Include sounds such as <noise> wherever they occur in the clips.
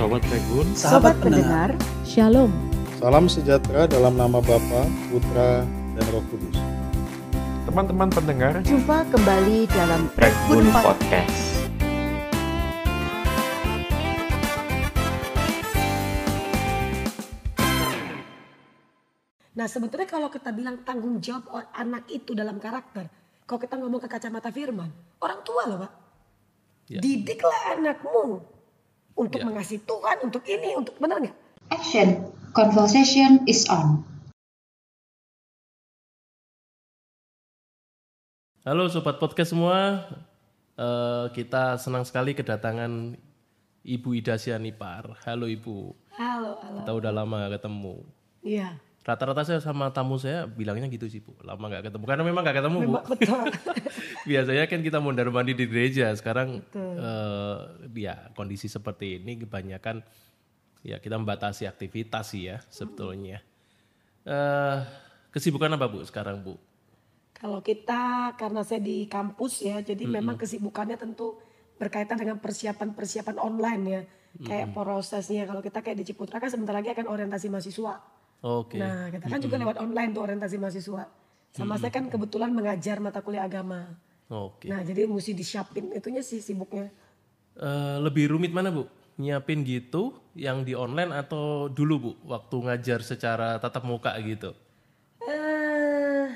Sobat Regun, Sobat pendengar, Shalom. Salam sejahtera dalam nama Bapa, Putra, dan Roh Kudus. teman-teman pendengar, jumpa kembali dalam Regun Podcast. Nah sebetulnya kalau kita bilang tanggung jawab anak itu dalam karakter. Kalau kita ngomong ke kacamata firman. Orang tua loh pak. Ya. Didiklah anakmu. Untuk Ya. mengasihi Tuhan, untuk ini, untuk benar nggak? Action. Conversation is on. Halo sobat podcast semua, Eh, kita senang sekali kedatangan Ibu Ida Sianipar. Halo Ibu, Halo, halo. kita udah lama ketemu. Iya. Rata-rata saya sama tamu saya bilangnya gitu sih Bu, lama gak ketemu. Karena memang gak ketemu Bu. Betul. <laughs> Biasanya kan kita mondar mandi di gereja, sekarang eh, ya kondisi seperti ini kebanyakan ya kita membatasi aktivitas sih ya sebetulnya. Eh, kesibukan apa Bu sekarang Bu? kalau kita karena saya di kampus ya, jadi memang kesibukannya tentu berkaitan dengan persiapan-persiapan online ya. Kayak prosesnya kalau kita kayak di Ciputra kan sebentar lagi akan orientasi mahasiswa. Oke. Nah, kita kan juga lewat online tuh orientasi mahasiswa. Sama saya kan kebetulan mengajar mata kuliah agama. Oke. Nah, jadi mesti disiapin itunya sih sibuknya. Eh, lebih rumit mana bu? Nyiapin gitu yang di online atau dulu bu waktu ngajar secara tatap muka gitu? Eh,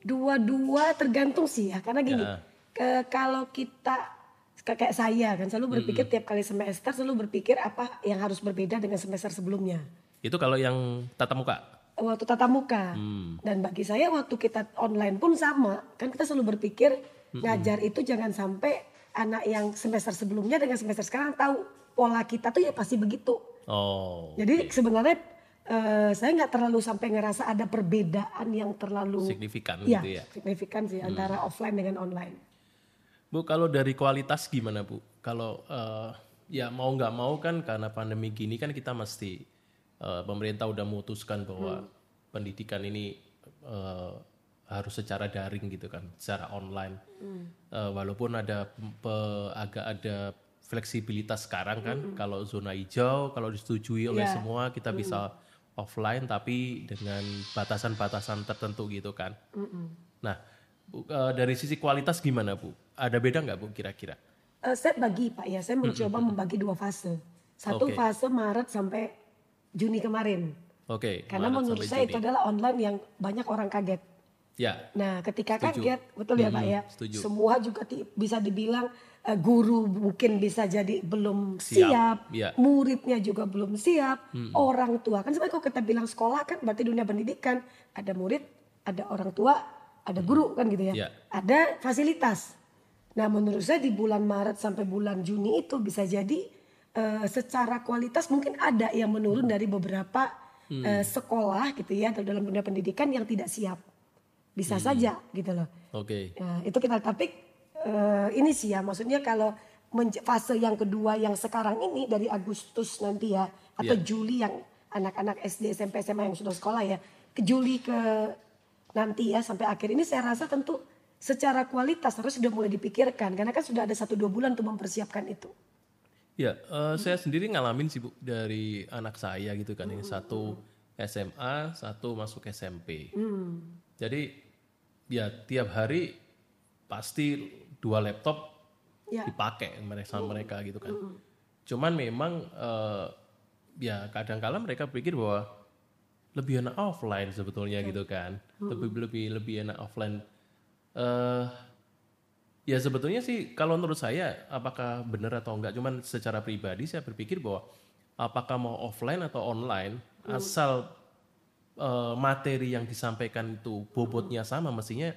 dua-dua tergantung sih ya, karena gini, Ya. ke, kalau kita kayak saya kan selalu berpikir tiap kali semester selalu berpikir apa yang harus berbeda dengan semester sebelumnya. Itu kalau yang tatap muka. Waktu tatap muka. Hmm. Dan bagi saya waktu kita online pun sama. Kan kita selalu berpikir ngajar itu jangan sampai anak yang semester sebelumnya dengan semester sekarang tahu pola kita tuh ya pasti begitu. Oh. Jadi sebenarnya eh, saya nggak terlalu sampai ngerasa ada perbedaan yang terlalu Signifikan Iya, gitu ya. signifikan sih antara offline dengan online. Bu kalau dari kualitas gimana bu? Kalau eh, ya mau nggak mau kan karena pandemi gini kan kita mesti eh, pemerintah udah memutuskan bahwa pendidikan ini eh, harus secara daring gitu kan, secara online. Eh, walaupun ada pe- agak ada fleksibilitas sekarang kan, kalau zona hijau kalau disetujui oleh Iya. semua kita bisa offline tapi dengan batasan-batasan tertentu gitu kan. Nah, Bu, eh, dari sisi kualitas gimana Bu? Ada beda nggak Bu kira-kira? Eh, saya bagi Pak ya, saya mencoba membagi dua fase. Satu Oke. fase Maret sampai Juni kemarin. Oke. Karena Maret menurut saya Juni. itu adalah online yang banyak orang kaget. Ya, Nah, ketika Setuju. kaget, betul ya Pak Mm-mm, ya. setuju. Semua juga bisa dibilang eh, guru mungkin bisa jadi belum Siap, siap, iya. muridnya juga belum siap, orang tua kan sebenarnya kalau kita bilang sekolah kan berarti dunia pendidikan ada murid, ada orang tua, ada guru kan gitu ya. Iya. Ada fasilitas. Nah, menurut saya di bulan Maret sampai bulan Juni itu bisa jadi eh, secara kualitas mungkin ada yang menurun dari beberapa eh, sekolah gitu ya atau dalam dunia pendidikan yang tidak siap. Bisa saja gitu loh. oke. Nah, itu kita tapi eh, ini sih ya maksudnya kalau fase yang kedua yang sekarang ini dari Agustus nanti ya atau Iya. Juli yang anak-anak SD, SMP, SMA yang sudah sekolah ya ke Juli ke nanti ya sampai akhir ini saya rasa tentu secara kualitas harus sudah mulai dipikirkan karena kan sudah ada satu dua bulan untuk mempersiapkan itu. Ya, eh, saya sendiri ngalamin sih Bu dari anak saya gitu kan ini satu SMA, satu masuk SMP. Jadi ya tiap hari pasti dua laptop Ya. dipakai mereka sama mereka gitu kan. Cuman memang eh, ya kadang-kala mereka pikir bahwa lebih enak offline sebetulnya gitu kan. Lebih lebih lebih enak offline. eh Ya sebetulnya sih kalau menurut saya apakah benar atau enggak cuman secara pribadi saya berpikir bahwa apakah mau offline atau online asal eh, materi yang disampaikan itu bobotnya sama mestinya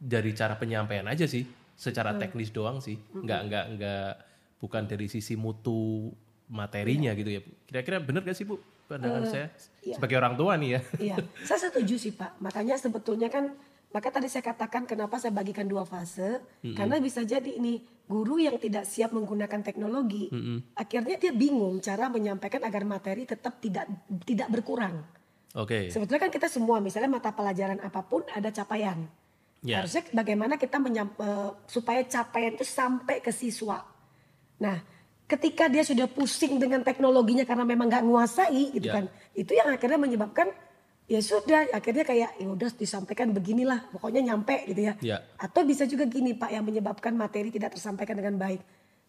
dari cara penyampaian aja sih. Secara teknis doang sih. Enggak enggak enggak bukan dari sisi mutu materinya gitu ya. Bu. kira-kira benar gak sih Bu pandangan saya? iya. sebagai orang tua nih ya. Iya, saya setuju sih Pak. Makanya sebetulnya kan, maka tadi saya katakan kenapa saya bagikan dua fase, karena bisa jadi ini guru yang tidak siap menggunakan teknologi, akhirnya dia bingung cara menyampaikan agar materi tetap tidak tidak berkurang. oke Sebetulnya kan kita semua, misalnya mata pelajaran apa pun ada capaian. Ya. Harusnya bagaimana kita menyam, eh, supaya capaian itu sampai ke siswa. Nah, ketika dia sudah pusing dengan teknologinya karena memang nggak nguasai gitu Ya. kan itu yang akhirnya menyebabkan ya sudah akhirnya kayak ya udah disampaikan beginilah pokoknya nyampe gitu ya. Ya. atau bisa juga gini pak yang menyebabkan materi tidak tersampaikan dengan baik.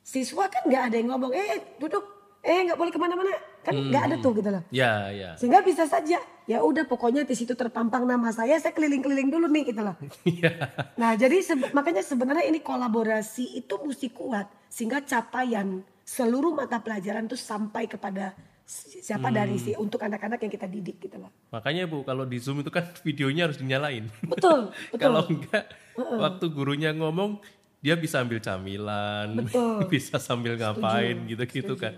Siswa kan nggak ada yang ngomong eh duduk. Eh nggak boleh ke mana-mana. Kan nggak ada tuh gitu loh. Ya, ya. sehingga bisa saja ya udah pokoknya di situ terpampang nama saya saya keliling-keliling dulu nih gitu loh. Iya. <laughs> Nah, jadi sebe- makanya sebenarnya ini kolaborasi itu mesti kuat sehingga capaian seluruh mata pelajaran itu sampai kepada si- siapa dari si untuk anak-anak yang kita didik gitu loh. Makanya Bu, kalau di Zoom itu kan videonya harus dinyalain. Betul, <laughs> betul. kalau enggak, waktu gurunya ngomong, dia bisa ambil camilan, Betul. <laughs> bisa sambil ngapain gitu-gitu kan.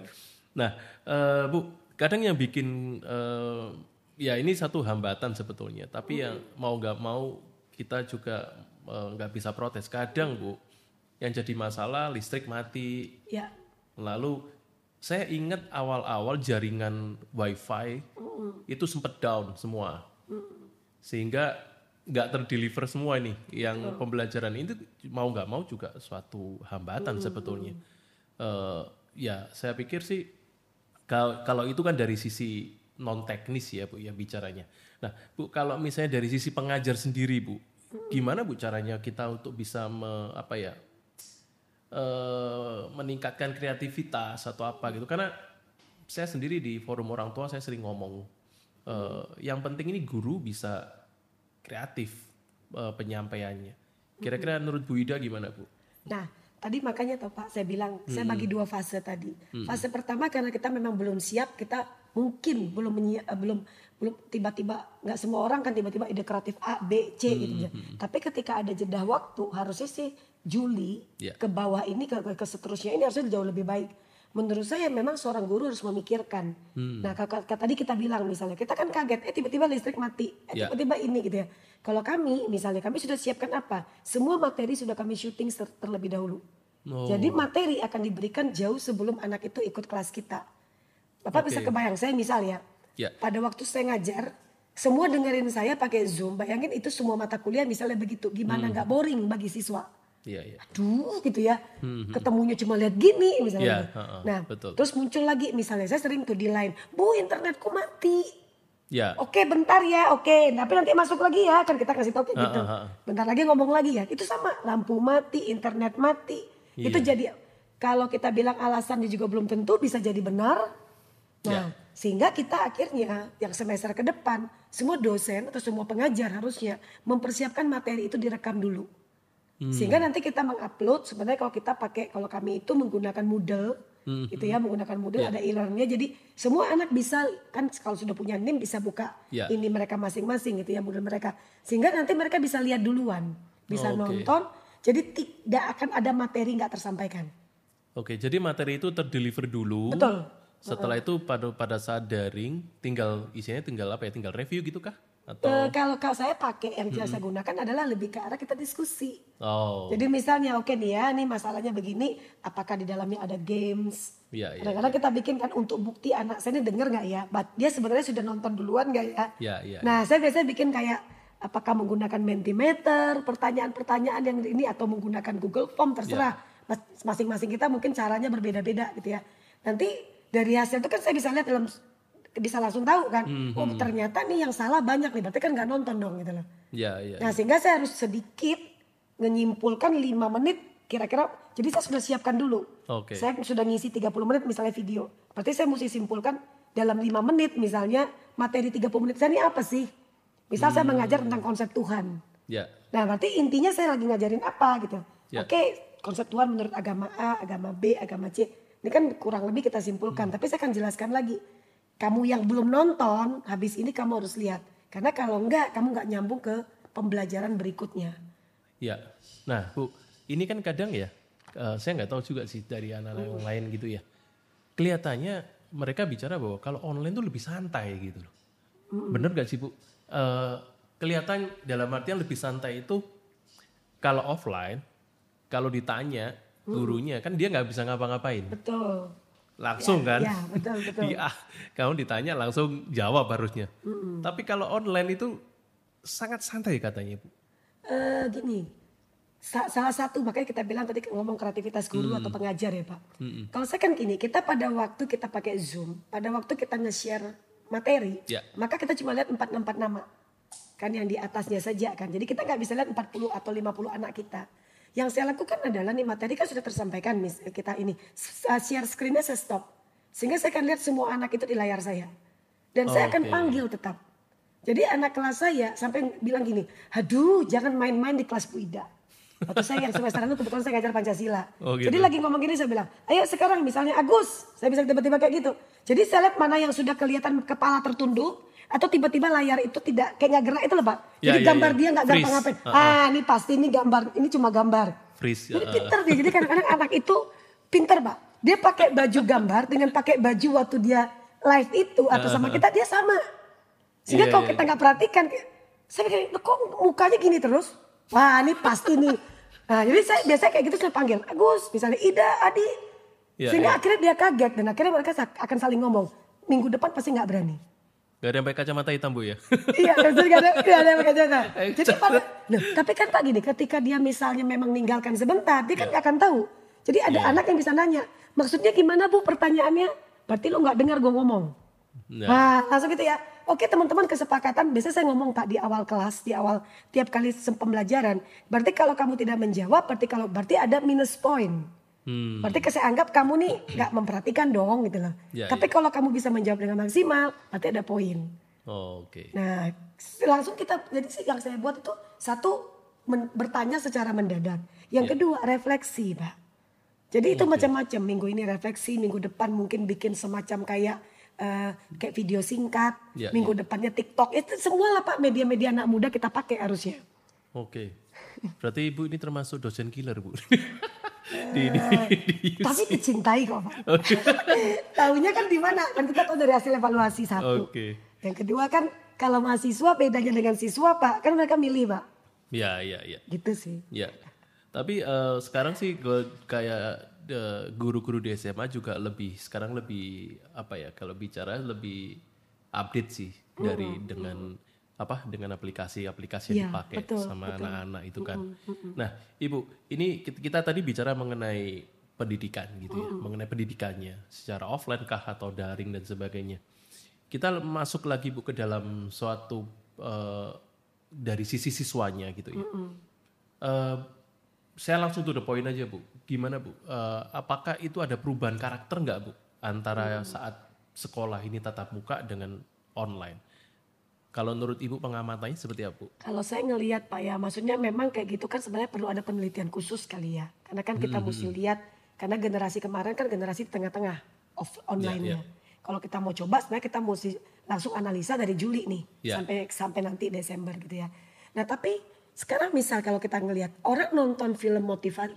Nah, eh, Bu, kadang yang bikin eh, ya ini satu hambatan sebetulnya, tapi yang mau nggak mau kita juga eh, nggak bisa protes. Kadang Bu, yang jadi masalah listrik mati, Ya, Lalu saya ingat awal-awal jaringan WiFi itu sempat down semua, sehingga nggak terdeliver semua nih. Yang pembelajaran itu mau nggak mau juga suatu hambatan sebetulnya. Eh, ya saya pikir sih kalau kalau itu kan dari sisi non teknis ya bu ya bicaranya. Nah bu kalau misalnya dari sisi pengajar sendiri bu, gimana bu caranya kita untuk bisa me- apa ya eh, meningkatkan kreativitas atau apa gitu karena saya sendiri di forum orang tua saya sering ngomong eh, yang penting ini guru bisa kreatif eh, penyampaiannya kira-kira menurut Bu Ida gimana Bu? Nah, tadi makanya toh Pak, saya bilang saya bagi dua fase tadi. Fase pertama karena kita memang belum siap, kita mungkin belum menyi- eh, belum belum tiba-tiba nggak semua orang kan tiba-tiba ide kreatif A, B, C gitu ya. Tapi ketika ada jeda waktu, harusnya sih Juli Ya. ke bawah ini ke, ke, seterusnya ini harusnya jauh lebih baik. Menurut saya memang seorang guru harus memikirkan. Nah, kakak tadi kita bilang misalnya kita kan kaget, eh tiba-tiba listrik mati, eh, Ya. tiba-tiba ini gitu ya. Kalau kami misalnya kami sudah siapkan apa? Semua materi sudah kami syuting ter- terlebih dahulu. Oh. Jadi materi akan diberikan jauh sebelum anak itu ikut kelas kita. Bapak bisa Oke. kebayang saya misal ya. Ya. Pada waktu saya ngajar, semua dengerin saya pakai Zoom. Bayangin itu semua mata kuliah misalnya begitu. Gimana nggak boring bagi siswa? Iya iya. Aduh gitu ya. Ketemunya cuma lihat gini misalnya. Ya, gitu. heeh, nah, betul. terus muncul lagi misalnya saya sering tuh di line, "Bu, internetku mati." Ya. Oke bentar ya, oke. Tapi nanti masuk lagi ya, kan kita kasih tau kayak gitu. Ah, ah, ah. Bentar lagi ngomong lagi ya. Itu sama, lampu mati, internet mati. Iya. Itu jadi, kalau kita bilang alasannya juga belum tentu bisa jadi benar. Nah, Ya. sehingga kita akhirnya yang semester ke depan, semua dosen atau semua pengajar harusnya mempersiapkan materi itu direkam dulu. Hmm. Sehingga nanti kita mengupload sebenarnya kalau kita pakai kalau kami itu menggunakan Moodle gitu ya menggunakan Moodle Ya. ada e-learningnya jadi semua anak bisa kan kalau sudah punya NIM bisa buka Ya. ini mereka masing-masing gitu ya Moodle mereka sehingga nanti mereka bisa lihat duluan bisa Oke. nonton jadi tidak akan ada materi nggak tersampaikan Oke, jadi materi itu terdeliver dulu. Betul. Setelah itu pada pada saat daring, tinggal isinya tinggal apa ya? Tinggal review gitu kah? Atau Eh, kalau kalau saya pakai yang saya gunakan adalah lebih ke arah kita diskusi oh, Jadi misalnya oke nih ya, nih masalahnya begini, apakah di dalamnya ada games? Iya, iya, Kadang-kadang kita bikin kan untuk bukti anak saya ini denger nggak ya? Dia sebenarnya sudah nonton duluan nggak ya? Iya, iya, Nah saya biasanya bikin kayak apakah menggunakan Mentimeter, pertanyaan-pertanyaan yang ini atau menggunakan Google Form terserah. Mas- Masing-masing kita mungkin caranya berbeda-beda gitu ya. Nanti dari hasil itu kan saya bisa lihat dalam bisa langsung tahu kan, oh ternyata nih yang salah banyak nih, berarti kan nggak nonton dong gitu loh. Iya, iya. Nah sehingga saya harus sedikit menyimpulkan 5 menit kira-kira. Jadi saya sudah siapkan dulu. Oke. Saya sudah ngisi 30 menit misalnya video. Berarti saya mesti simpulkan dalam 5 menit misalnya materi 30 menit saya ini apa sih? Misal saya mengajar tentang konsep Tuhan. Ya. Nah berarti intinya saya lagi ngajarin apa gitu. Ya. Oke konsep Tuhan menurut agama A, agama B, agama C. Ini kan kurang lebih kita simpulkan. Tapi saya akan jelaskan lagi. Kamu yang belum nonton, habis ini kamu harus lihat. Karena kalau enggak, kamu enggak nyambung ke pembelajaran berikutnya. Ya. Nah, Bu, ini kan kadang ya, eh, saya nggak tahu juga sih dari anak-anak yang lain gitu ya. Kelihatannya mereka bicara bahwa kalau online tuh lebih santai gitu loh. Bener gak sih Bu? Eh, kelihatan dalam artian lebih santai itu kalau offline, kalau ditanya gurunya kan dia nggak bisa ngapa-ngapain. Betul. Langsung kan? Ya, betul, betul. <laughs> Iya, kamu ditanya langsung jawab harusnya. Tapi kalau online itu sangat santai katanya Bu. Eh, gini, Sa- salah satu makanya kita bilang tadi ngomong kreativitas guru atau pengajar ya Pak. Kalau saya kan gini, kita pada waktu kita pakai Zoom, pada waktu kita nge-share materi, Ya. maka kita cuma lihat 4 empat nama. Kan yang di atasnya saja kan. Jadi kita nggak bisa lihat 40 atau 50 anak kita. Yang saya lakukan adalah nih materi kan sudah tersampaikan mis kita ini uh, share screennya saya stop. Sehingga saya akan lihat semua anak itu di layar saya. Dan saya akan Oke. panggil tetap. Jadi anak kelas saya sampai bilang gini, aduh jangan main-main di kelas Bu Ida. Waktu saya yang semester itu kebetulan saya ngajar Pancasila. Oh, gitu. Jadi lagi ngomong gini saya bilang, ayo sekarang misalnya Agus, saya bisa tiba-tiba kayak gitu. Jadi saya lihat mana yang sudah kelihatan kepala tertunduk, atau tiba-tiba layar itu tidak kayak nggak gerak itu loh Pak. Ya, Jadi ya, gambar ya. dia nggak gampang ngapain. Uh-uh. Ah ini pasti ini gambar, ini cuma gambar. Freeze. Jadi uh, pinter dia. Jadi kadang-kadang anak itu pinter pak. Dia pakai baju gambar dengan pakai baju waktu dia live itu atau sama kita dia sama. Sehingga Iya, kalau iya. kita nggak perhatikan, saya pikir "Loh, kok mukanya gini terus? Wah ini pasti nih. Nah jadi saya biasanya kayak gitu saya panggil Agus, misalnya Ida, Adi. Iya, Sehingga iya. akhirnya dia kaget dan akhirnya mereka akan saling ngomong. Minggu depan pasti nggak berani. Gak ada yang pakai kacamata hitam bu ya? <laughs> iya, terus gak ada, gak ada yang pakai jasa. <laughs> Jadi pada, Loh, tapi kan Pak gini, ketika dia misalnya memang meninggalkan sebentar, dia kan gak akan tahu. Jadi ada Iya. anak yang bisa nanya, maksudnya gimana bu pertanyaannya? Berarti lo gak dengar gue ngomong. Nah, Nah, langsung gitu ya. Oke teman-teman kesepakatan, biasanya saya ngomong Pak di awal kelas, di awal tiap kali pembelajaran. Berarti kalau kamu tidak menjawab, berarti kalau berarti ada minus point. Hmm, Berarti saya anggap kamu nih nggak memperhatikan dong gitu loh. Ya, Tapi ya. kalau kamu bisa menjawab dengan maksimal, berarti ada poin. oh, oke. Nah, langsung kita jadi sih yang saya buat itu satu men- bertanya secara mendadak. Yang Ya. kedua refleksi, Pak. Jadi itu macam-macam. Minggu ini refleksi, minggu depan mungkin bikin semacam kayak eh, kayak video singkat. Ya, minggu depannya TikTok. Itu semua lah Pak media-media anak muda kita pakai harusnya. Oke. Berarti ibu ini termasuk dosen killer bu? <laughs> di, di, di Tapi dicintai kok, Pak. <laughs> Tahunya kan di mana? Kan kita tahu dari hasil evaluasi satu. Oke. Yang kedua kan kalau mahasiswa bedanya dengan siswa, Pak. Kan mereka milih, Pak. Ya, ya, ya. Gitu sih. Ya. Tapi eh, sekarang sih gue kayak eh, guru-guru di SMA juga lebih sekarang lebih apa ya kalau bicara lebih update sih dari dengan apa dengan aplikasi-aplikasi yang Iya, dipakai betul, sama betul. anak-anak itu kan. Nah, Ibu, ini kita, kita tadi bicara mengenai pendidikan gitu ya, mengenai pendidikannya secara offline kah atau daring dan sebagainya. Kita masuk lagi Bu ke dalam suatu eh, dari sisi siswanya gitu ya. Eh, saya langsung to the point aja bu. Gimana bu? Eh, apakah itu ada perubahan karakter nggak bu antara saat sekolah ini tatap muka dengan online? Kalau menurut ibu pengamatannya seperti apa bu? Kalau saya ngelihat Pak ya, maksudnya memang kayak gitu kan sebenarnya perlu ada penelitian khusus kali ya. Karena kan kita mesti lihat, karena generasi kemarin kan generasi di tengah-tengah off online-nya. Kalau kita mau coba sebenarnya kita mesti langsung analisa dari Juli nih Ya. sampai sampai nanti Desember gitu ya. Nah tapi sekarang misal kalau kita ngelihat orang nonton film motivasi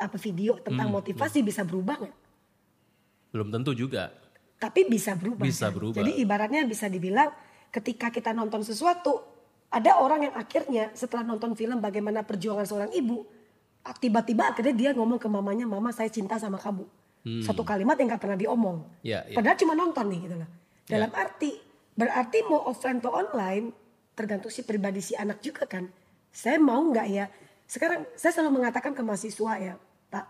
apa video tentang motivasi bisa berubah nggak? Belum tentu juga. tapi bisa berubah. Bisa kan? berubah. Jadi ibaratnya bisa dibilang ketika kita nonton sesuatu, ada orang yang akhirnya setelah nonton film bagaimana perjuangan seorang ibu, ah, tiba-tiba akhirnya dia ngomong ke mamanya, mama saya cinta sama kamu. Satu kalimat yang gak pernah diomong. Hmm. Ya, ya. Padahal cuma nonton nih gitu loh. Dalam arti, berarti mau offline atau online, tergantung si pribadi si anak juga kan. Saya mau nggak ya, sekarang saya selalu mengatakan ke mahasiswa ya, Pak,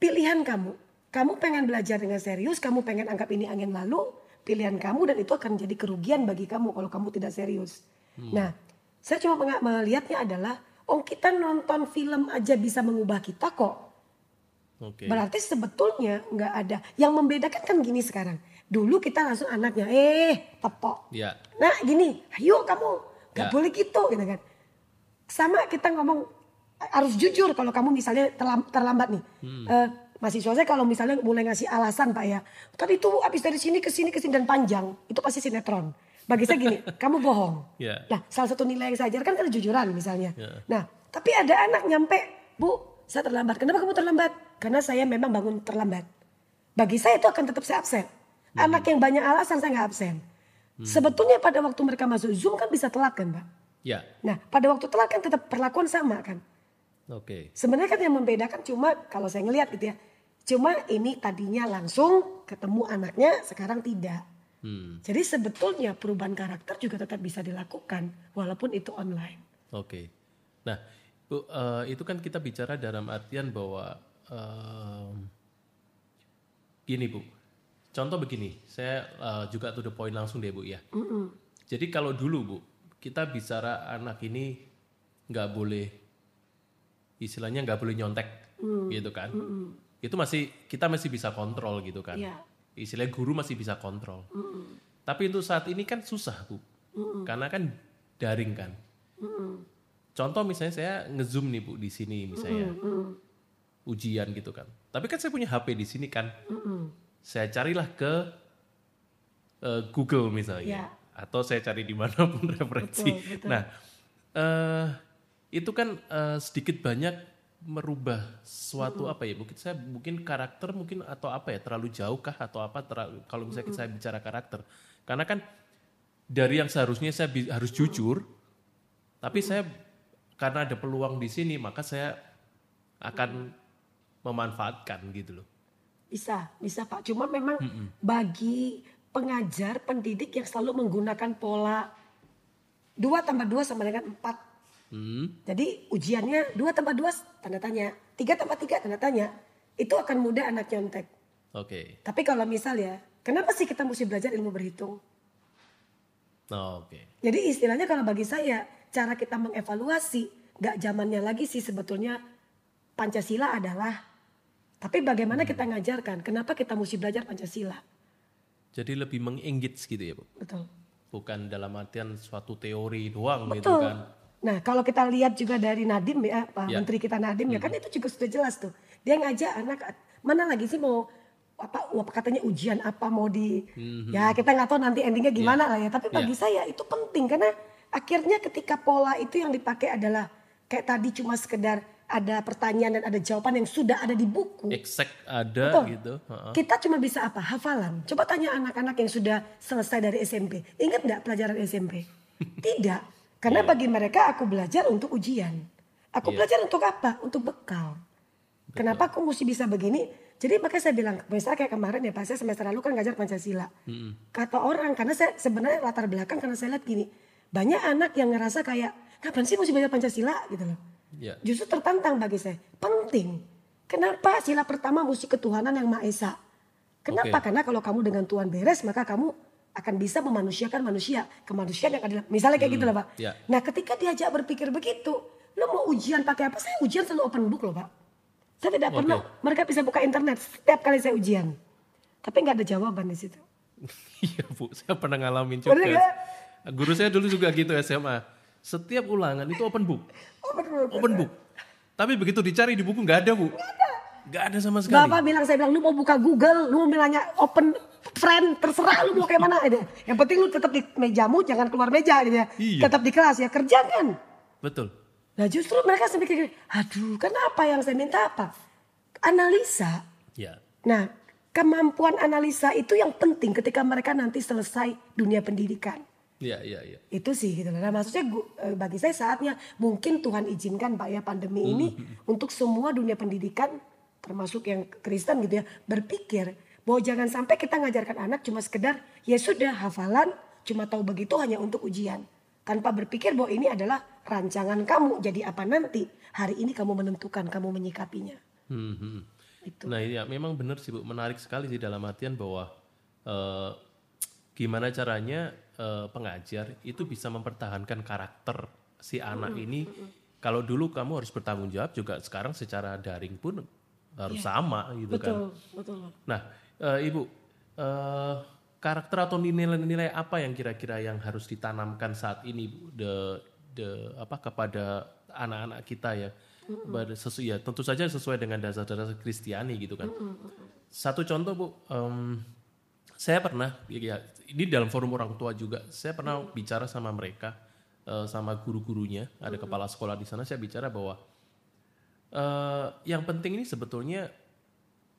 pilihan kamu. Kamu pengen belajar dengan serius, kamu pengen anggap ini angin lalu, pilihan kamu dan itu akan jadi kerugian bagi kamu kalau kamu tidak serius. Nah, saya cuma melihatnya adalah, oh kita nonton film aja bisa mengubah kita kok. Oke. Berarti sebetulnya nggak ada. Yang membedakan kan gini sekarang. Dulu kita langsung anaknya, eh tepok. Ya. Nah gini, ayo kamu nggak Ya. boleh gitu gitu kan. Sama kita ngomong harus jujur kalau kamu misalnya terlam- terlambat nih. Hmm. Eh, mahasiswa saya kalau misalnya mulai ngasih alasan pak ya, tadi itu habis dari sini ke sini ke sini dan panjang, itu pasti sinetron. Bagi saya gini, <laughs> kamu bohong. Ya. Nah, salah satu nilai yang saya ajarkan kan kejujuran misalnya. Ya. Nah, tapi ada anak nyampe, Bu, saya terlambat. Kenapa kamu terlambat? Karena saya memang bangun terlambat. Bagi saya itu akan tetap saya absen. Anak yang banyak alasan saya nggak absen. Sebetulnya pada waktu mereka masuk Zoom kan bisa telat kan, Pak? Ya. Nah, pada waktu telat kan tetap perlakuan sama kan? Oke. Sebenarnya kan yang membedakan cuma kalau saya ngelihat gitu ya. Cuma ini tadinya langsung ketemu anaknya, sekarang tidak. Hmm. Jadi sebetulnya perubahan karakter juga tetap bisa dilakukan walaupun itu online. Oke. Nah, Bu, eh, itu kan kita bicara dalam artian bahwa em, gini Bu. Contoh begini, saya eh, juga to the point langsung deh Bu ya. Jadi kalau dulu Bu, kita bicara anak ini nggak boleh istilahnya nggak boleh nyontek gitu kan. Itu masih kita masih bisa kontrol gitu kan. Iya. Istilah guru masih bisa kontrol. Tapi untuk saat ini kan susah Bu. Karena kan daring kan. Contoh misalnya saya ngezoom nih Bu di sini misalnya. Ujian gitu kan. Tapi kan saya punya HP di sini kan. Saya carilah ke eh, Google misalnya. Ya. Atau saya cari di mana pun referensi. Betul, betul. Nah, eh itu kan eh, sedikit banyak merubah suatu apa ya? Mungkin saya mungkin karakter mungkin atau apa ya? Terlalu jauh kah atau apa? Terlalu, kalau misalnya saya bicara karakter. Karena kan dari yang seharusnya saya bi- harus jujur tapi saya karena ada peluang di sini maka saya akan memanfaatkan gitu loh. Bisa, bisa Pak. Cuma memang bagi pengajar, pendidik yang selalu menggunakan pola 2 tambah 2 sama dengan 4. Hmm, Jadi ujiannya 2 tambah 2 tanda tanya, 3 tambah 3 tanda tanya. Itu akan mudah anak nyontek. oke Tapi kalau misal ya, kenapa sih kita mesti belajar ilmu berhitung? Oh, oke Jadi istilahnya kalau bagi saya, cara kita mengevaluasi, gak zamannya lagi sih sebetulnya Pancasila adalah, tapi bagaimana kita ngajarkan, kenapa kita mesti belajar Pancasila? jadi lebih mengengage gitu ya bu Betul. bukan dalam artian suatu teori doang gitu Betul. kan Nah kalau kita lihat juga dari Nadim ya, Pak Ya. Menteri kita Nadim ya kan itu juga sudah jelas tuh. Dia ngajak anak mana lagi sih mau apa apa katanya ujian apa mau di ya kita nggak tahu nanti endingnya gimana lah ya. Tapi bagi saya itu penting karena akhirnya ketika pola itu yang dipakai adalah kayak tadi cuma sekedar ada pertanyaan dan ada jawaban yang sudah ada di buku. exact ada Betul. gitu Heeh. Kita cuma bisa apa? Hafalan. Coba tanya anak-anak yang sudah selesai dari SMP. Ingat nggak pelajaran SMP? <laughs> Tidak. Karena bagi mereka aku belajar untuk ujian. Aku Iya. belajar untuk apa? Untuk bekal. Kenapa aku mesti bisa begini? Jadi makanya saya bilang, misalnya kayak kemarin ya Pak, saya semester lalu kan ngajar Pancasila. Kata orang, karena saya sebenarnya latar belakang karena saya lihat gini. Banyak anak yang ngerasa kayak, kapan sih mesti belajar Pancasila gitu loh. ya Justru tertantang bagi saya. Penting. Kenapa sila pertama mesti ketuhanan yang Maha Esa? Kenapa? Oke. Karena kalau kamu dengan Tuhan beres, maka kamu akan bisa memanusiakan manusia. Kemanusiaan yang adil. Misalnya kayak gitu loh Pak. ya. Nah ketika diajak berpikir begitu, lo mau ujian pakai apa? Saya ujian selalu open book loh Pak. Saya tidak Oke. pernah, mereka bisa buka internet setiap kali saya ujian. Tapi nggak ada jawaban di situ. <laughs> Iya bu, saya pernah ngalamin juga. Nggak? Guru saya dulu juga gitu SMA. Setiap ulangan itu open book, Open book. open book. Tapi begitu dicari di buku nggak ada bu, nggak ada sama sekali. Bapak bilang saya bilang lu mau buka Google, lu mau nanya open friend terserah lu mau kayak mana aja. Yang penting lu tetap di mejamu jangan keluar meja gitu ya. Iya. Tetap di kelas ya kerjakan. Betul. Nah justru mereka sampai kayak aduh kenapa yang saya minta apa? Analisa. Ya, Nah kemampuan analisa itu yang penting ketika mereka nanti selesai dunia pendidikan. iya, iya, iya. Itu sih gitu. Nah maksudnya eh, bagi saya saatnya mungkin Tuhan izinkan Pak ya pandemi ini untuk semua dunia pendidikan termasuk yang Kristen gitu ya berpikir bahwa jangan sampai kita ngajarkan anak cuma sekedar ya sudah hafalan cuma tahu begitu hanya untuk ujian tanpa berpikir bahwa ini adalah rancangan kamu jadi apa nanti hari ini kamu menentukan kamu menyikapinya. Hmm, hmm. Itu. Nah iya memang benar sih bu, menarik sekali sih dalam artian bahwa eh, gimana caranya eh, pengajar itu bisa mempertahankan karakter si anak ini. Kalau dulu kamu harus bertanggung jawab juga sekarang secara daring pun harus sama gitu kan. Betul, betul. Nah eh, ibu eh, karakter atau nilai-nilai apa yang kira-kira yang harus ditanamkan saat ini bu de, de apa kepada anak-anak kita ya? Sesu, ya tentu saja sesuai dengan dasar-dasar Kristiani gitu kan. Satu contoh bu, em, saya pernah ya ini dalam forum orang tua juga, saya pernah bicara sama mereka, eh, sama guru-gurunya, ada kepala sekolah di sana, saya bicara bahwa eh, yang penting ini sebetulnya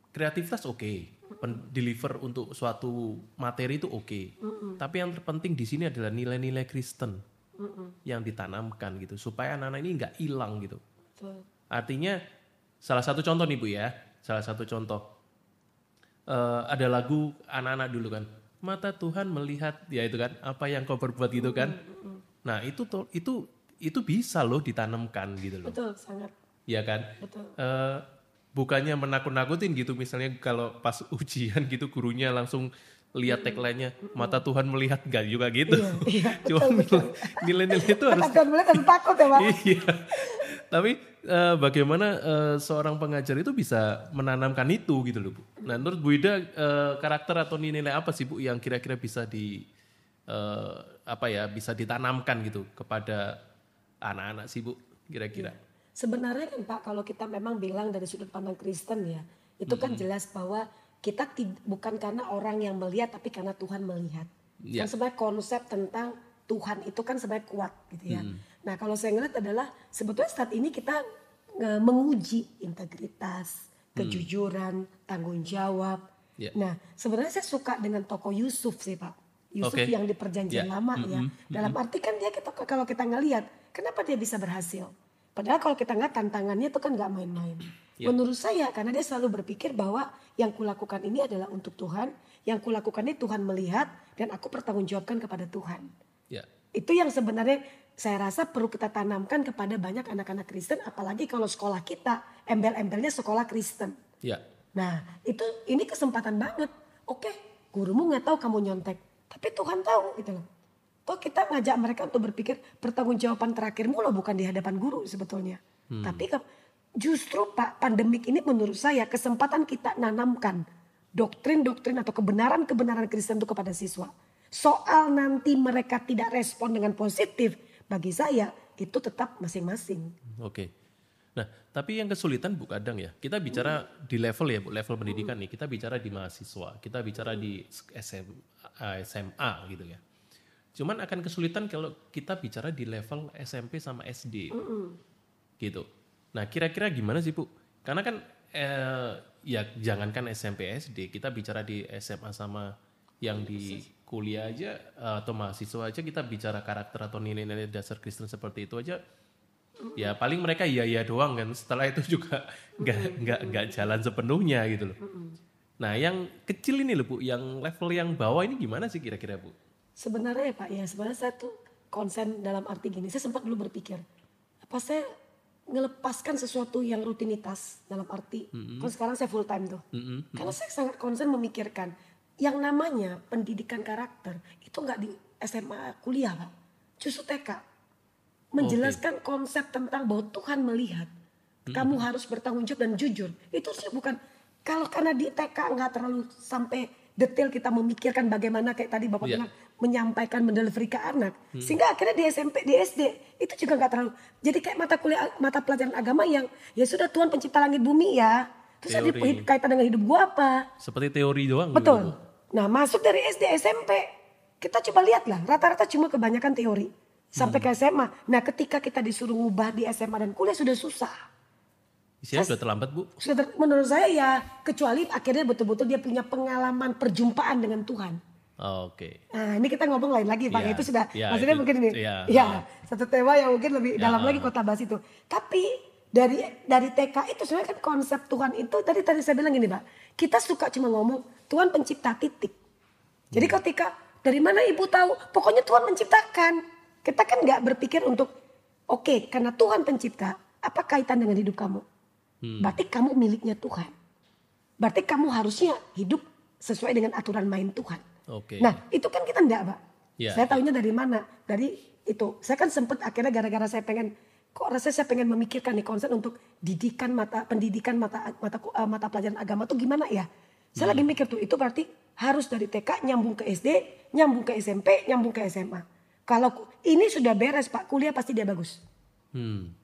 kreativitas oke, pen- deliver untuk suatu materi itu oke, tapi yang terpenting di sini adalah nilai-nilai Kristen yang ditanamkan gitu, supaya anak-anak ini nggak hilang gitu. Betul. Artinya salah satu contoh nih bu ya, salah satu contoh Eh, ada lagu anak-anak dulu kan, mata Tuhan melihat ya itu kan apa yang kau perbuat gitu kan. Nah itu itu itu bisa loh ditanamkan gitu loh. Betul, sangat. Iya kan? Betul. Eh, bukannya menakut-nakutin gitu misalnya kalau pas <laughs> ujian gitu gurunya langsung lihat tagline-nya mata Tuhan melihat enggak juga gitu. Iya, iya, <laughs> Cuma nilai-nilai itu harus Kata mulai kan takut ya, Pak. <laughs> iya. Tapi eh, bagaimana eh, seorang pengajar itu bisa menanamkan itu gitu loh, Bu. Nah, menurut Bu Ida eh, karakter atau nilai apa sih Bu yang kira-kira bisa di eh, apa ya, bisa ditanamkan gitu kepada anak-anak sih Bu kira-kira? Sebenarnya kan Pak, kalau kita memang bilang dari sudut pandang Kristen ya, itu kan jelas bahwa kita bukan karena orang yang melihat, tapi karena Tuhan melihat. Ya. Kan sebenarnya konsep tentang Tuhan itu kan sebenarnya kuat gitu ya. Nah kalau saya ngeliat adalah sebetulnya saat ini kita nge- menguji integritas, kejujuran, tanggung jawab. Ya. Nah sebenarnya saya suka dengan tokoh Yusuf sih Pak. Yusuf Oke. yang di perjanjian Ya. lama ya. Dalam arti kan dia kita kalau kita ngelihat, kenapa dia bisa berhasil? Padahal kalau kita ngeliat tantangannya itu kan nggak main-main. Ya. Menurut saya karena dia selalu berpikir bahwa yang kulakukan ini adalah untuk Tuhan, yang kulakukan ini Tuhan melihat dan aku pertanggungjawabkan kepada Tuhan. Ya. Itu yang sebenarnya saya rasa perlu kita tanamkan kepada banyak anak-anak Kristen apalagi kalau sekolah kita embel-embelnya sekolah Kristen. Ya. Nah itu ini kesempatan banget. Oke gurumu nggak tahu kamu nyontek. Tapi Tuhan tahu gitu loh. Toh kita ngajak mereka untuk berpikir pertanggungjawaban terakhirmu loh bukan di hadapan guru sebetulnya. Tapi ke- justru Pak pandemik ini menurut saya kesempatan kita nanamkan doktrin-doktrin atau kebenaran-kebenaran Kristen itu kepada siswa. Soal nanti mereka tidak respon dengan positif bagi saya itu tetap masing-masing. Oke. Nah, tapi yang kesulitan Bu kadang ya, kita bicara di level ya Bu, level pendidikan nih, kita bicara di mahasiswa, kita bicara di SM, SMA gitu ya. Cuman akan kesulitan kalau kita bicara di level SMP sama SD. Gitu. Nah, kira-kira gimana sih Bu? Karena kan eh, ya jangankan SMP SD, kita bicara di SMA sama yang di kuliah aja eh, atau mahasiswa aja kita bicara karakter atau nilai-nilai dasar Kristen seperti itu aja ya paling mereka iya iya doang kan. Setelah itu juga <laughs> nggak nggak nggak jalan sepenuhnya gitu loh. Nah yang kecil ini loh bu yang level yang bawah ini gimana sih kira-kira bu Sebenarnya ya Pak, ya sebenarnya saya tuh konsen dalam arti gini. Saya sempat dulu berpikir, apa saya ngelepaskan sesuatu yang rutinitas dalam arti, kan sekarang saya full time tuh. Karena saya sangat konsen memikirkan yang namanya pendidikan karakter itu nggak di SMA kuliah Pak, justru TK. Menjelaskan konsep tentang bahwa Tuhan melihat, kamu harus bertanggung jawab dan jujur. Itu sih bukan kalau karena di TK nggak terlalu sampai detail kita memikirkan bagaimana kayak tadi Bapak Iya. bilang menyampaikan mendelivery ke anak. Sehingga akhirnya di SMP, di SD itu juga nggak terlalu. Jadi kayak mata kuliah mata pelajaran agama yang ya sudah Tuhan pencipta langit bumi ya. Terus ada kaitan dengan hidup gua apa? seperti teori doang gitu, Betul. Bu. Nah masuk dari SD SMP kita coba lihat lah rata-rata cuma kebanyakan teori sampai ke SMA. Nah ketika kita disuruh ngubah di SMA dan kuliah sudah susah. isinya udah terlambat bu Sudah ter- menurut saya ya kecuali akhirnya betul-betul dia punya pengalaman perjumpaan dengan Tuhan. Oke Nah ini kita ngomong lain lagi Pak, Iya. itu sudah Iya, maksudnya itu- mungkin ini. iya. Ya, satu tema yang mungkin lebih Ya. dalam lagi kota bahas itu. Tapi dari dari TK itu sebenarnya kan konsep Tuhan itu tadi tadi saya bilang gini Pak, kita suka cuma ngomong Tuhan pencipta titik. Jadi Hmm. ketika dari mana ibu tahu? Pokoknya Tuhan menciptakan. Kita kan nggak berpikir untuk oke karena Tuhan pencipta, apa kaitan dengan hidup kamu? Hmm. Berarti kamu miliknya Tuhan. Berarti kamu harusnya hidup sesuai dengan aturan main Tuhan. Oke Nah itu kan kita enggak Pak. Ya, saya tahunya dari mana? Dari itu. Saya kan sempat akhirnya gara-gara saya pengen kok rasanya saya pengen memikirkan nih konsep untuk didikan mata pendidikan mata mata eh, mata pelajaran agama tuh gimana ya? Saya Hmm. lagi mikir tuh itu berarti harus dari TK nyambung ke SD, nyambung ke SMP, nyambung ke SMA. Kalau ini sudah beres Pak, kuliah pasti dia bagus. hmm.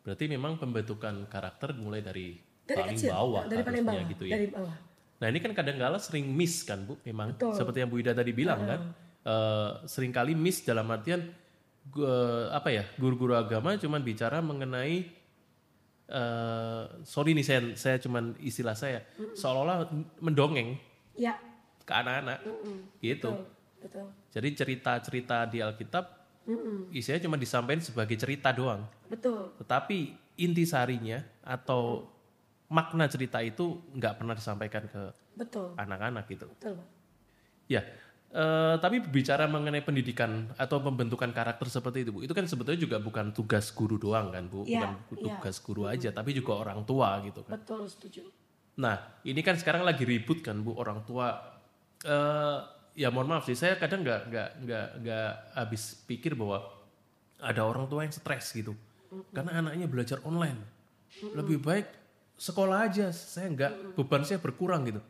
berarti memang pembentukan karakter mulai dari, Dari paling kecil, bawah dari paling bawah, gitu ya dari bawah. Nah ini kan kadang-kala sering miss kan Bu, memang Betul. seperti yang Bu Ida tadi bilang kan, Eh, sering kali miss dalam artian gu- apa ya guru-guru agama cuman bicara mengenai eh sorry nih saya saya cuman istilah saya seolah-olah mendongeng Ya, ke anak-anak gitu. betul. Jadi cerita-cerita di Alkitab isinya cuma disampaikan sebagai cerita doang, Betul. tetapi intisarinya atau makna cerita itu nggak pernah disampaikan ke Betul. anak-anak gitu. Betul. Ya, Eh, tapi bicara mengenai pendidikan atau pembentukan karakter seperti itu, Bu, itu kan sebetulnya juga bukan tugas guru doang kan, Bu, Iya, bukan iya. tugas guru aja, tapi juga orang tua gitu kan. Betul setuju. Nah, ini kan sekarang lagi ribut kan, Bu, orang tua. eh ya mohon maaf sih, saya kadang nggak nggak nggak nggak habis pikir bahwa ada orang tua yang stres gitu, karena anaknya belajar online. Lebih baik sekolah aja, saya nggak beban saya berkurang gitu.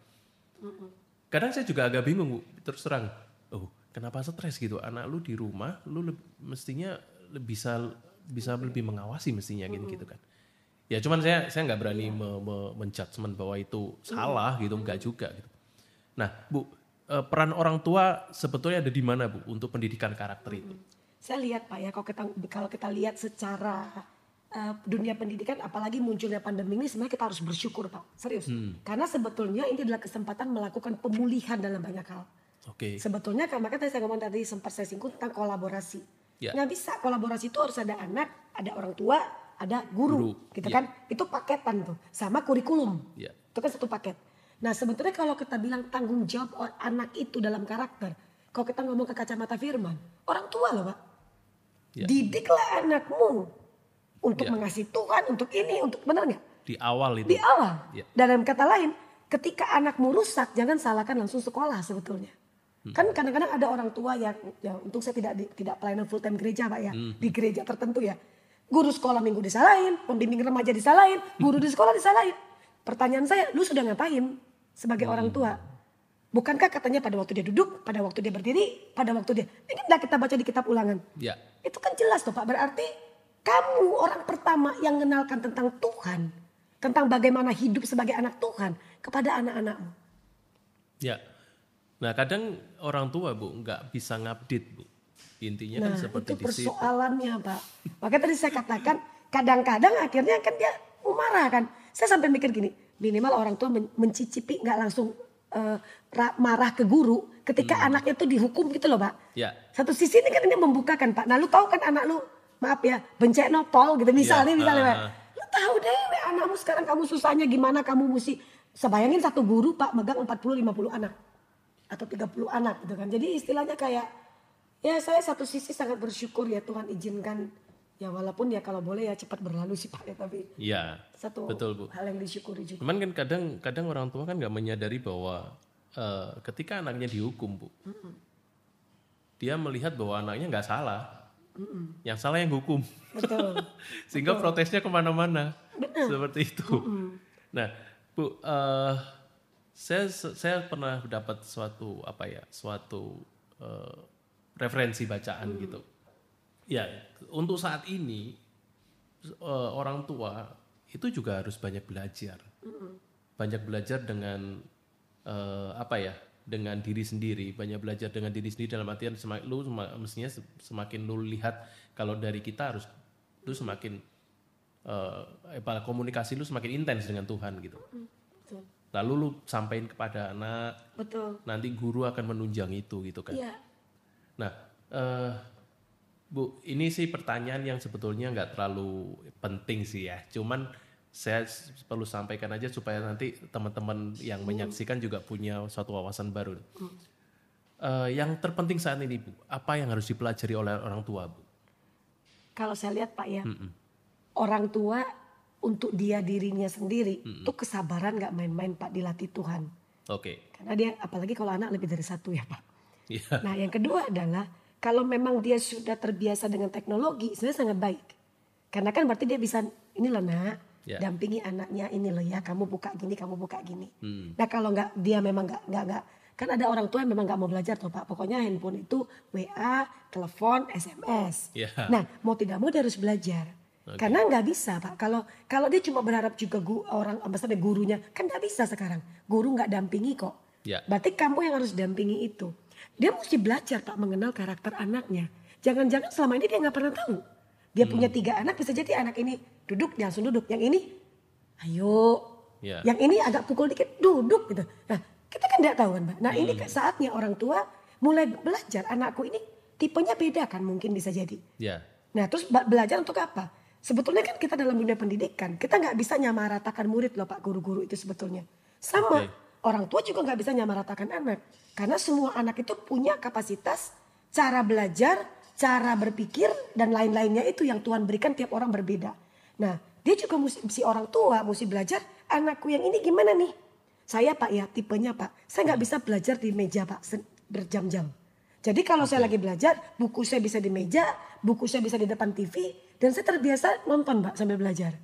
Kadang saya juga agak bingung, Bu, terus terang. Oh, kenapa stres gitu? Anak lu di rumah, lu leb- mestinya le- bisa bisa lebih mengawasi mestinya gitu, gitu kan. Ya cuman saya saya nggak berani me, me- menjudgment bahwa itu salah gitu, nggak juga gitu. Nah, Bu, eh, peran orang tua sebetulnya ada di mana, Bu, untuk pendidikan karakter itu? Saya lihat Pak ya kalau kita kalau kita lihat secara eh, dunia pendidikan apalagi munculnya pandemi ini sebenarnya kita harus bersyukur Pak. Serius. Karena sebetulnya ini adalah kesempatan melakukan pemulihan dalam banyak hal. Oke. Sebetulnya kan makanya tadi saya ngomong tadi sempat saya singgung tentang kolaborasi. Ya. Nggak bisa kolaborasi itu harus ada anak, ada orang tua, ada guru, Guru, gitu ya. kan? Itu paketan tuh, sama kurikulum. Ya. Itu kan satu paket. Nah sebetulnya kalau kita bilang tanggung jawab anak itu dalam karakter, kalau kita ngomong ke kacamata firman, orang tua loh pak. Ya. Didiklah anakmu untuk Ya. mengasihi Tuhan, untuk ini, untuk benar nggak? Di awal itu. Di awal. Ya. Dalam kata lain, ketika anakmu rusak, jangan salahkan langsung sekolah sebetulnya. Hmm. Kan kadang-kadang ada orang tua yang, ya untuk saya tidak di- tidak pelayanan full time gereja pak ya, Hmm. di gereja tertentu ya. Guru sekolah minggu disalahin, pembimbing remaja disalahin, guru di sekolah disalahin. Pertanyaan saya, lu sudah ngapain sebagai Hmm. orang tua? Bukankah katanya pada waktu dia duduk, pada waktu dia berdiri, pada waktu dia... Ini tidak kita baca di kitab ulangan. Ya. Itu kan jelas tuh Pak. Berarti kamu orang pertama yang mengenalkan tentang Tuhan. Tentang bagaimana hidup sebagai anak Tuhan kepada anak-anakmu. Ya. Nah, kadang orang tua, Bu, nggak bisa ngupdate, Bu. Intinya kan Nah seperti itu di situ. persoalannya Pak. Makanya tadi saya katakan kadang-kadang akhirnya kan dia marah kan. Saya sampai mikir gini, minimal orang tua men- mencicipi nggak langsung ra- marah ke guru ketika anaknya tuh dihukum gitu loh Pak. Ya. Satu sisi ini kan ini membukakan Pak. Nah lu tahu kan anak lu, maaf ya, bencet nopol gitu misalnya, Ya, misalnya ah. Lu tahu deh we, anakmu sekarang kamu susahnya gimana kamu mesti, sebayangin satu guru Pak megang 40-50 anak. Atau 30 anak gitu kan. Jadi istilahnya kayak, ya saya satu sisi sangat bersyukur ya Tuhan izinkan. Ya walaupun ya kalau boleh ya cepat berlalu sih Pak ya. Tapi Ya. satu Betul, Bu. hal yang disyukuri juga. Cuman kan kadang kadang orang tua kan nggak menyadari bahwa eh, ketika anaknya dihukum, Bu. Dia melihat bahwa anaknya nggak salah. Yang salah yang hukum. Betul. <laughs> Sehingga protesnya ke mana-mana. Seperti itu. Nah, Bu, eh, saya saya pernah dapat suatu apa ya, suatu eh, referensi bacaan gitu. Ya, untuk saat ini eh, orang tua itu juga harus banyak belajar, banyak belajar dengan eh, apa ya, dengan diri sendiri, banyak belajar dengan diri sendiri dalam artian semakin lu mestinya se- semakin lu lihat kalau dari kita harus lu semakin eh apa, komunikasi lu semakin intens dengan Tuhan gitu. Betul. Lalu lu sampaikan kepada anak, Betul. nanti guru akan menunjang itu gitu kan. Iya. Nah, eh, Bu, ini sih pertanyaan yang sebetulnya nggak terlalu penting sih ya. Cuman saya perlu sampaikan aja supaya nanti teman-teman yang menyaksikan juga punya suatu wawasan baru. Eh, yang terpenting saat ini, Bu, apa yang harus dipelajari oleh orang tua, Bu? Kalau saya lihat Pak ya, orang tua untuk dia dirinya sendiri itu kesabaran nggak main-main Pak dilatih Tuhan. Oke, Karena dia apalagi kalau anak lebih dari satu ya Pak. Iya. Nah yang kedua adalah kalau memang dia sudah terbiasa dengan teknologi sebenarnya sangat baik. Karena kan berarti dia bisa ini loh nak, Ya. dampingi anaknya ini loh ya, kamu buka gini, kamu buka gini. Hmm. Nah kalau nggak dia memang nggak nggak nggak kan ada orang tua yang memang nggak mau belajar tuh pak. Pokoknya handphone itu WA, telepon, SMS. Ya. Nah mau tidak mau dia harus belajar. Karena nggak bisa pak. Kalau kalau dia cuma berharap juga gu, orang maksudnya gurunya kan nggak bisa sekarang. Guru nggak dampingi kok. Ya. Berarti kamu yang harus dampingi itu. Dia mesti belajar pak mengenal karakter anaknya. Jangan-jangan selama ini dia nggak pernah tahu. Dia punya tiga anak bisa jadi anak ini duduk dia langsung duduk. Yang ini ayo. Ya. Yang ini agak pukul dikit duduk gitu. Nah kita kan tidak tahu kan mbak. Nah ini saatnya orang tua mulai belajar anakku ini tipenya beda kan mungkin bisa jadi. Ya. Nah terus belajar untuk apa? Sebetulnya kan kita dalam dunia pendidikan, kita nggak bisa nyamaratakan murid loh Pak guru-guru itu sebetulnya. Sama, Oke. orang tua juga nggak bisa nyamaratakan anak. Karena semua anak itu punya kapasitas cara belajar, cara berpikir dan lain-lainnya itu yang Tuhan berikan tiap orang berbeda. Nah, dia juga mesti, si orang tua mesti belajar anakku yang ini gimana nih? Saya Pak ya tipenya Pak, saya nggak bisa belajar di meja Pak berjam-jam. Jadi kalau saya lagi belajar, buku saya bisa di meja, buku saya bisa di depan TV, dan saya terbiasa nonton Pak sambil belajar.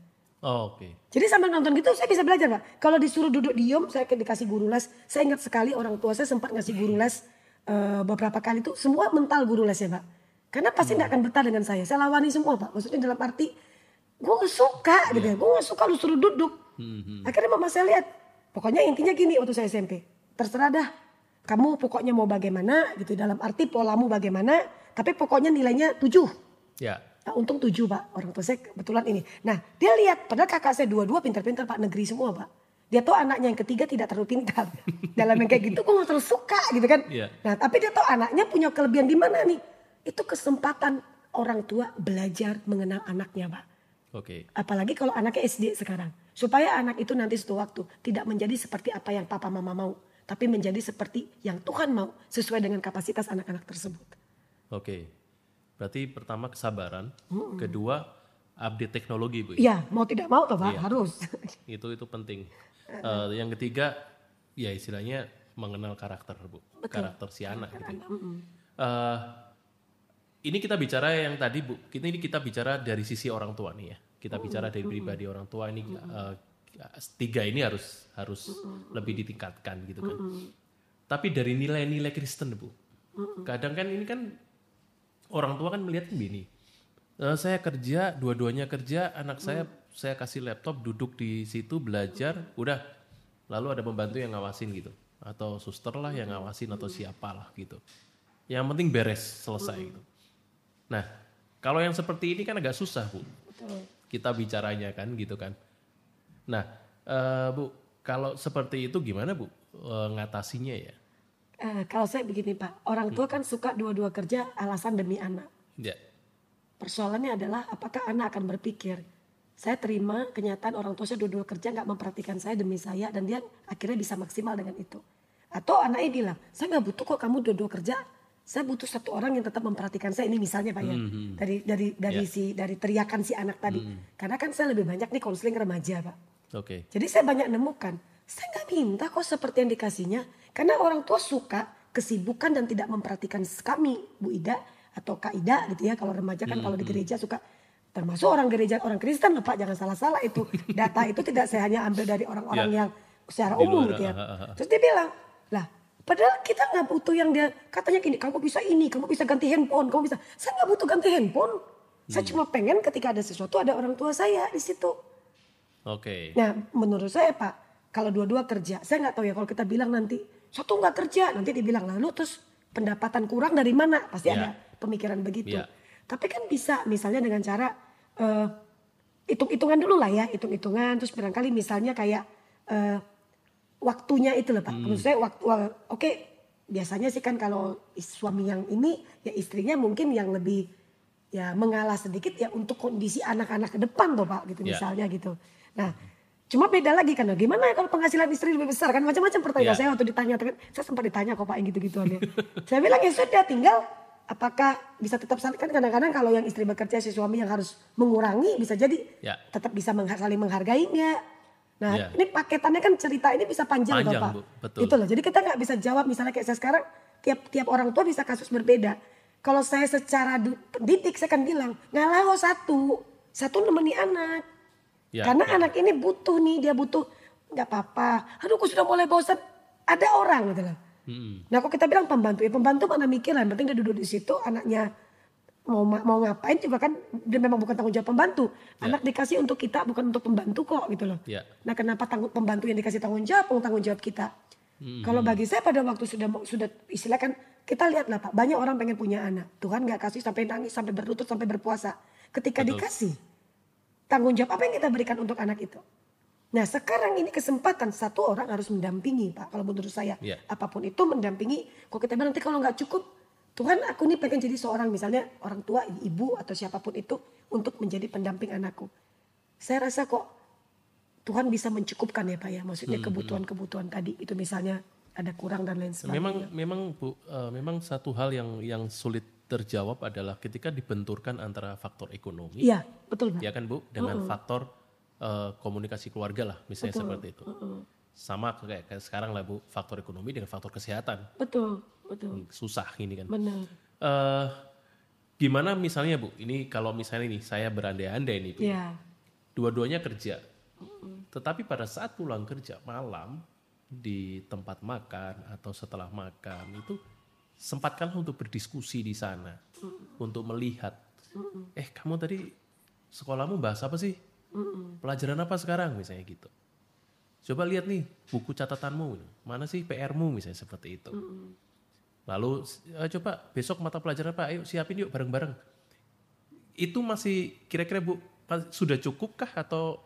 Oh, Oke. Jadi sambil nonton gitu saya bisa belajar Pak. Kalau disuruh duduk diem, saya dikasih guru les. Saya ingat sekali orang tua saya sempat ngasih guru les eh, beberapa kali itu semua mental guru les ya Pak. Karena pasti nggak akan betah dengan saya. Saya lawani semua Pak. Maksudnya dalam arti gue gak suka gitu ya. Gue gak suka lu suruh duduk. Akhirnya mama saya lihat. Pokoknya intinya gini waktu saya SMP. Terserah dah. Kamu pokoknya mau bagaimana gitu. Dalam arti polamu bagaimana. Tapi pokoknya nilainya 7. Ya. Nah, untung tujuh pak, orang tua saya kebetulan ini. Nah dia lihat, padahal kakak saya dua-dua pintar-pintar pak negeri semua pak. Dia tahu anaknya yang ketiga tidak terlalu pintar. <laughs> Dalam yang kayak gitu gue gak terlalu suka gitu kan. Iya. Nah tapi dia tahu anaknya punya kelebihan di mana nih. Itu kesempatan orang tua belajar mengenal anaknya pak. Oke. Apalagi kalau anaknya SD sekarang. Supaya anak itu nanti suatu waktu tidak menjadi seperti apa yang papa mama mau. Tapi menjadi seperti yang Tuhan mau sesuai dengan kapasitas anak-anak tersebut. Oke. Berarti pertama kesabaran, kedua update teknologi bu. Iya mau tidak mau toh pak Iya. harus. <laughs> Itu itu penting. Eh, yang ketiga, ya istilahnya mengenal karakter bu, karakter si anak. Gitu. Eh, ini kita bicara yang tadi bu, kita ini kita bicara dari sisi orang tua nih ya. Kita bicara dari pribadi orang tua ini eh, tiga ini harus harus lebih ditingkatkan gitu kan. Tapi dari nilai-nilai Kristen bu, kadang kan ini kan orang tua kan melihat begini. Eh, saya kerja, dua-duanya kerja, anak saya saya kasih laptop duduk di situ belajar, udah. Lalu ada pembantu yang ngawasin gitu, atau suster lah yang ngawasin atau siapalah gitu. Yang penting beres selesai gitu. Nah, kalau yang seperti ini kan agak susah bu, kita bicaranya kan gitu kan. Nah, eh, bu, kalau seperti itu gimana bu eh, ngatasinya ya? Eh, kalau saya begini Pak, orang tua kan suka dua-dua kerja alasan demi anak. Ya, Persoalannya adalah apakah anak akan berpikir, saya terima kenyataan orang tua saya dua-dua kerja nggak memperhatikan saya demi saya dan dia akhirnya bisa maksimal dengan itu. Atau anaknya bilang, saya nggak butuh kok kamu dua-dua kerja, saya butuh satu orang yang tetap memperhatikan saya ini misalnya Pak ya. Dari dari dari Ya. si dari teriakan si anak tadi. Karena kan saya lebih banyak nih konseling remaja Pak. oke. Jadi saya banyak nemukan, saya nggak minta kok seperti yang dikasihnya. Karena orang tua suka kesibukan dan tidak memperhatikan kami, Bu Ida atau Kak Ida gitu ya. Kalau remaja kan kalau di gereja suka termasuk orang gereja orang Kristen loh Pak, jangan salah-salah itu. Data itu tidak saya hanya ambil dari orang-orang Ya. yang secara umum gitu ya. Terus dia bilang, lah padahal kita nggak butuh yang dia katanya gini, kamu bisa ini, kamu bisa ganti handphone, kamu bisa. Saya nggak butuh ganti handphone. Saya Hmm. cuma pengen ketika ada sesuatu ada orang tua saya di situ. Oke. Nah, menurut saya Pak, kalau dua-dua kerja, saya nggak tahu ya kalau kita bilang nanti satu nggak kerja, nanti dibilang lalu terus pendapatan kurang dari mana? Pasti Ya. ada pemikiran begitu. Ya. Tapi kan bisa misalnya dengan cara eh, hitung-hitungan dulu lah ya, hitung-hitungan terus barangkali misalnya kayak eh, waktunya itu loh Pak. Hmm. Maksud saya waktu wa- oke biasanya sih kan kalau suami yang ini ya istrinya mungkin yang lebih ya mengalah sedikit ya untuk kondisi anak-anak ke depan tuh Pak gitu Ya. misalnya gitu. Nah, cuma beda lagi kan gimana kalau penghasilan istri lebih besar kan macam-macam pertanyaan Ya. saya waktu ditanya kan saya sempat ditanya kok Pak yang gitu-gituan ya. <laughs> saya bilang ya sudah tinggal apakah bisa tetap saling kan kadang-kadang kalau yang istri bekerja si suami yang harus mengurangi bisa jadi Ya. tetap bisa mengha- saling menghargai nggak? Nah Ya. ini paketannya kan cerita ini bisa panjang, Panjang, toh, Pak. Bu. Betul. Itu loh. Jadi kita nggak bisa jawab misalnya kayak saya sekarang tiap tiap orang tua bisa kasus berbeda. Kalau saya secara pendidik saya akan bilang ngalah kok satu, satu nemeni anak. Ya, Karena ya. anak ini butuh nih dia butuh nggak apa-apa. Aduh, aku sudah mulai bosan. Ada orang gitu loh. Mm-mm. Nah, kok kita bilang pembantu ya pembantu mana mikir lah, yang penting dia duduk di situ, anaknya mau ma- mau ngapain juga kan dia memang bukan tanggung jawab pembantu. Anak dikasih untuk kita bukan untuk pembantu kok gitu loh. Ya. Nah, kenapa tanggung pembantu yang dikasih tanggung jawab, bukan tanggung jawab kita? Kalau bagi saya pada waktu sudah mau- sudah istilah kan kita lihat lah Pak, banyak orang pengen punya anak. Tuhan nggak kasih sampai nangis, sampai berlutut, sampai berpuasa. Ketika Betul. dikasih, tanggung jawab apa yang kita berikan untuk anak itu? Nah sekarang ini kesempatan satu orang harus mendampingi Pak. Kalau menurut saya Iya. apa pun itu mendampingi. Kok kita bilang nanti kalau nggak cukup, Tuhan aku nih pengen jadi seorang misalnya orang tua, ibu atau siapa pun itu untuk menjadi pendamping anakku. Saya rasa kok Tuhan bisa mencukupkan ya Pak ya. Maksudnya kebutuhan-kebutuhan tadi itu misalnya ada kurang dan lain sebagainya. Memang memang Bu, eh, memang satu hal yang yang sulit terjawab adalah ketika dibenturkan antara faktor ekonomi Iya, betul Pak. ya kan Bu dengan faktor eh, komunikasi keluarga lah misalnya seperti itu. Sama kayak, kayak sekarang lah Bu, faktor ekonomi dengan faktor kesehatan. Betul, betul. Susah ini kan. Benar. Eh gimana misalnya Bu, ini kalau misalnya nih saya berandai-andai nih Bu. Iya. dua-duanya kerja. Tetapi pada saat pulang kerja malam di tempat makan atau setelah makan itu sempatkanlah untuk berdiskusi di sana, untuk melihat, eh kamu tadi sekolahmu bahas apa sih? Pelajaran apa sekarang misalnya gitu. Coba lihat nih buku catatanmu, mana sih PR-mu misalnya seperti itu. Lalu eh, coba besok mata pelajaran apa? Ayo siapin yuk bareng-bareng itu masih kira-kira Bu sudah cukupkah atau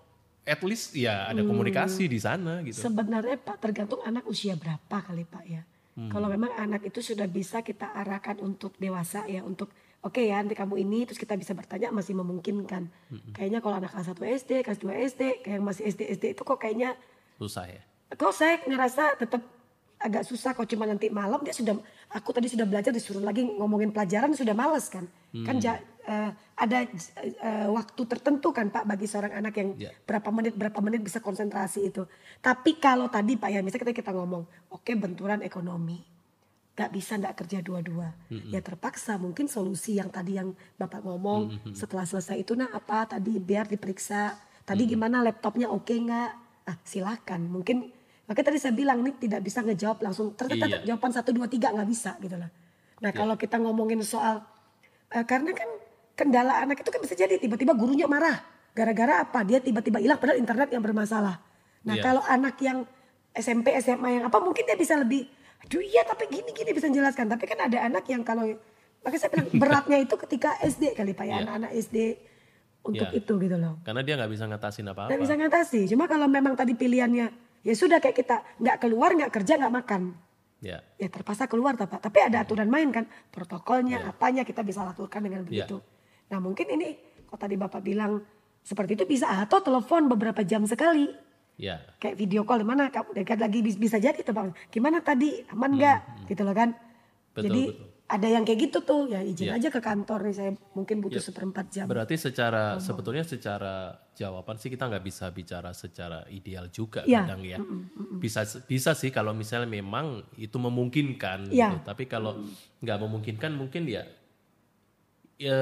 at least ya ada komunikasi di sana gitu. Sebenarnya Pak tergantung anak usia berapa kali Pak ya. Kalau memang anak itu sudah bisa kita arahkan untuk dewasa ya untuk oke ya nanti kamu ini terus kita bisa bertanya masih memungkinkan. Kayaknya kalau anak kelas 1 SD, kelas 2 SD, kayak yang masih SD SD itu kok kayaknya Susah ya. kok saya ngerasa tetap agak susah kok cuma nanti malam dia sudah aku tadi sudah belajar disuruh lagi ngomongin pelajaran sudah males kan. Kan ja- eh, ada eh, waktu tertentu kan pak bagi seorang anak yang Ya. berapa menit berapa menit bisa konsentrasi itu. Tapi kalau tadi pak ya misalnya kita kita ngomong oke benturan ekonomi nggak bisa nggak kerja dua-dua. Ya terpaksa mungkin solusi yang tadi yang bapak ngomong setelah selesai itu nah apa tadi biar diperiksa tadi gimana laptopnya oke nggak? Ah silakan. Mungkin makanya tadi saya bilang nih tidak bisa ngejawab langsung ternyata Iya. jawaban satu dua tiga nggak bisa gitu lah nah kalau kita ngomongin soal eh, karena kan kendala anak itu kan bisa jadi tiba-tiba gurunya marah gara-gara apa dia tiba-tiba hilang padahal internet yang bermasalah nah Iya. kalau anak yang SMP SMA yang apa mungkin dia bisa lebih aduh iya tapi gini gini bisa menjelaskan tapi kan ada anak yang kalau makanya saya bilang <laughs> beratnya itu ketika SD kali pak ya Iya. anak-anak SD untuk Iya. itu gitu loh Karena dia nggak bisa ngatasin apa-apa. nggak bisa ngatasi cuma kalau memang tadi pilihannya ya sudah kayak kita nggak keluar nggak kerja nggak makan. Ya. ya terpaksa keluar Pak. tapi ada aturan main kan protokolnya apanya kita bisa lakukan dengan begitu. Nah mungkin ini kalau tadi bapak bilang seperti itu bisa atau telepon beberapa jam sekali. Ya. kayak video call mana kamu? Dekat lagi bis- bisa jadi tuh bang gimana tadi? Aman nggak? gitu loh kan. Hmm, Betul, jadi betul. Ada yang kayak gitu tuh ya izin Iya. aja ke kantor nih saya mungkin butuh seperempat jam Berarti secara sebetulnya secara jawaban sih kita nggak bisa bicara secara ideal juga Iya. kadang ya. Bisa bisa sih kalau misalnya memang itu memungkinkan. Iya. gitu. Tapi kalau nggak memungkinkan mungkin ya ya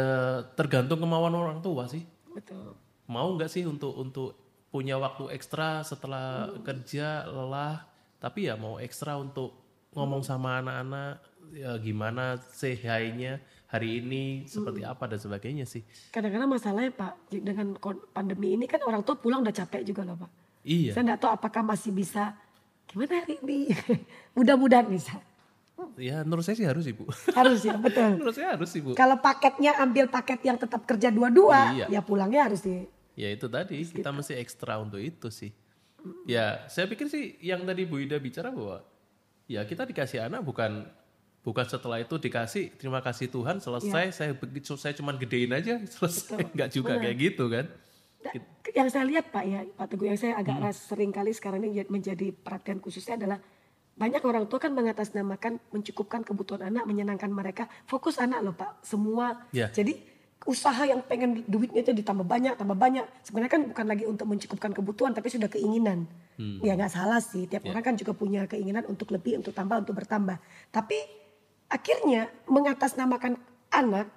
tergantung kemauan orang tua sih. betul Mau nggak sih untuk untuk punya waktu ekstra setelah kerja lelah, tapi ya mau ekstra untuk ngomong sama anak-anak ya gimana say hi-nya hari ini seperti apa dan sebagainya sih. kadang-kadang masalahnya pak dengan pandemi ini kan orang tua pulang udah capek juga loh pak Iya. Saya nggak tahu apakah masih bisa gimana hari ini. <laughs> Mudah-mudahan bisa. Ya menurut saya sih harus ibu. Harus ya, betul. <laughs> menurut saya harus ibu. Kalau paketnya ambil paket yang tetap kerja dua-dua, Iya. ya pulangnya harus di. Ya itu tadi kita mesti ekstra untuk itu sih. Ya saya pikir sih yang tadi Bu Ida bicara bahwa ya kita dikasih anak bukan bukan setelah itu dikasih terima kasih Tuhan selesai saya begitu saya cuman gedein aja <laughs> selesai nggak juga kayak gitu kan. Yang saya lihat Pak ya, Pak Teguh yang saya agak ras- sering kali sekarang ini menjadi perhatian khususnya adalah banyak orang tua kan mengatasnamakan mencukupkan kebutuhan anak, menyenangkan mereka. Fokus anak loh Pak, semua. Ya. Jadi usaha yang pengen duitnya itu ditambah banyak, tambah banyak. Sebenarnya kan bukan lagi untuk mencukupkan kebutuhan, tapi sudah keinginan. Ya nggak salah sih, tiap orang kan juga punya keinginan untuk lebih, untuk tambah, untuk bertambah. Tapi akhirnya mengatasnamakan anak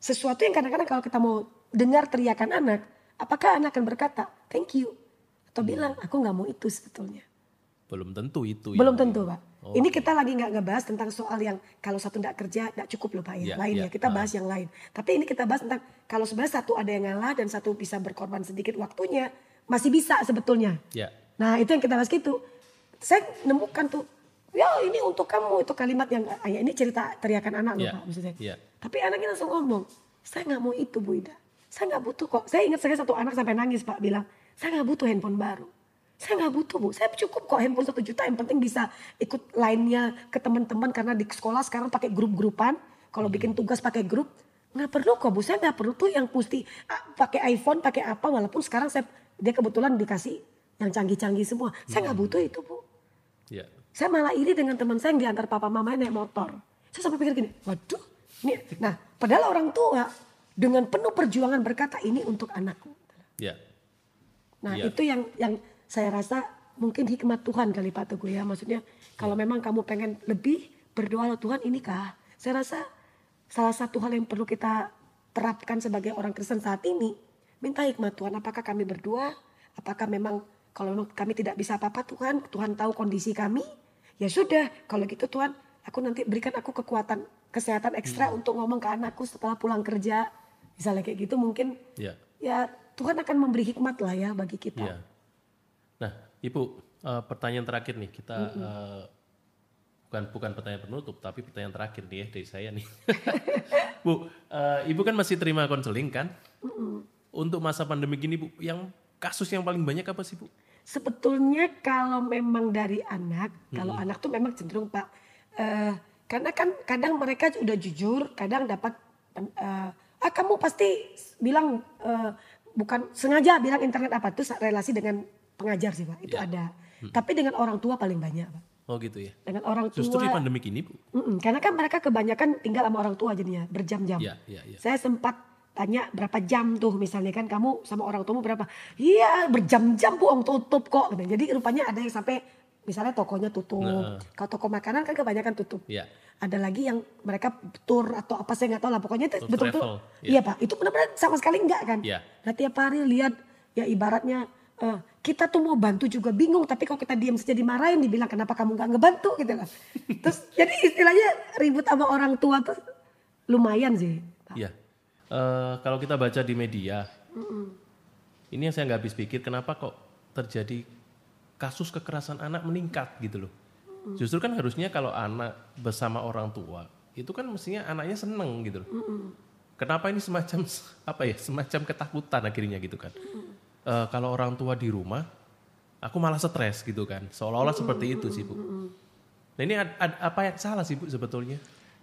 sesuatu yang kadang-kadang kalau kita mau dengar teriakan anak, apakah anak akan berkata thank you atau bilang aku nggak mau itu sebetulnya. Belum tentu itu. Belum ya. tentu pak. Ini kita lagi nggak ngebahas tentang soal yang kalau satu nggak kerja nggak cukup loh pak ya. Ya, lain ya. ya kita bahas yang lain. Tapi ini kita bahas tentang kalau sebenarnya satu ada yang ngalah dan satu bisa berkorban sedikit waktunya masih bisa sebetulnya. Ya. Nah itu yang kita bahas gitu. Saya nemukan tuh, ya ini untuk kamu itu kalimat yang, ah, ya ini cerita teriakan anak loh Ya, pak maksudnya. ya. Tapi anaknya langsung ngomong, saya nggak mau itu Bu Ida. Saya nggak butuh kok. Saya ingat saya satu anak sampai nangis pak bilang, saya nggak butuh handphone baru. Saya nggak butuh bu, saya cukup kok handphone satu juta. Yang penting bisa ikut lainnya ke teman-teman karena di sekolah sekarang pakai grup-grupan. Kalau bikin tugas pakai grup, nggak perlu kok bu. Saya nggak perlu tuh yang mesti ah, pakai iPhone, pakai apa. Walaupun sekarang saya dia kebetulan dikasih yang canggih-canggih semua. Saya nggak butuh itu bu. Ya. Saya malah iri dengan teman saya yang diantar papa mamanya naik motor. Saya sampai pikir gini, waduh, ini, nah padahal orang tua dengan penuh perjuangan berkata ini untuk anakku. Ya. Nah Iya. itu yang yang saya rasa mungkin hikmat Tuhan kali Pak Teguh ya. Maksudnya kalau memang kamu pengen lebih berdoa Tuhan inikah. Saya rasa salah satu hal yang perlu kita terapkan sebagai orang Kristen saat ini. Minta hikmat Tuhan apakah kami berdua. Apakah memang kalau memang kami tidak bisa apa-apa Tuhan. Tuhan tahu kondisi kami. Ya sudah kalau gitu Tuhan aku nanti berikan aku kekuatan kesehatan ekstra untuk ngomong ke anakku setelah pulang kerja. Misalnya kayak gitu mungkin Ya. ya Tuhan akan memberi hikmat lah ya bagi kita. Iya. Nah, Ibu, eh, pertanyaan terakhir nih kita eh, bukan bukan pertanyaan penutup, tapi pertanyaan terakhir nih ya dari saya nih. <laughs> Bu, eh, Ibu kan masih terima konseling kan? Untuk masa pandemi gini, Bu, yang kasus yang paling banyak apa sih, Bu? Sebetulnya kalau memang dari anak, kalau anak tuh memang cenderung Pak, eh, karena kan kadang mereka udah jujur, kadang dapat eh, ah kamu pasti bilang eh, bukan sengaja bilang internet apa tuh relasi dengan pengajar sih Pak, itu Ya. ada. Tapi dengan orang tua paling banyak Pak. Oh gitu ya. Dengan orang tua. Justru di pandemi ini, Bu. Mm-mm, karena kan mereka kebanyakan tinggal sama orang tua jadinya berjam-jam. Iya, iya, iya. Saya sempat tanya berapa jam tuh misalnya kan kamu sama orang tuamu berapa? Iya berjam-jam bu om tutup kok. Gitu. Jadi rupanya ada yang sampai misalnya tokonya tutup. Nah. Kalau toko makanan kan kebanyakan tutup. Iya. Ada lagi yang mereka tour atau apa saya nggak tahu lah pokoknya itu betul-betul. iya. Iya pak itu benar-benar sama sekali enggak kan. Iya. Nah tiap hari lihat ya ibaratnya eh, kita tuh mau bantu juga bingung tapi kalau kita diam saja dimarahin dibilang kenapa kamu nggak ngebantu gitu lah. <laughs> Terus jadi istilahnya ribut sama orang tua tuh lumayan sih. Iya. Eh, kalau kita baca di media, ini yang saya nggak habis pikir kenapa kok terjadi kasus kekerasan anak meningkat gitu loh. Justru kan harusnya kalau anak bersama orang tua itu kan mestinya anaknya seneng gitu loh. Kenapa ini semacam apa ya semacam ketakutan akhirnya gitu kan? Eh, kalau orang tua di rumah, aku malah stres gitu kan. Seolah-olah seperti itu sih bu. Nah ini ad- ad- apa yang salah sih bu sebetulnya?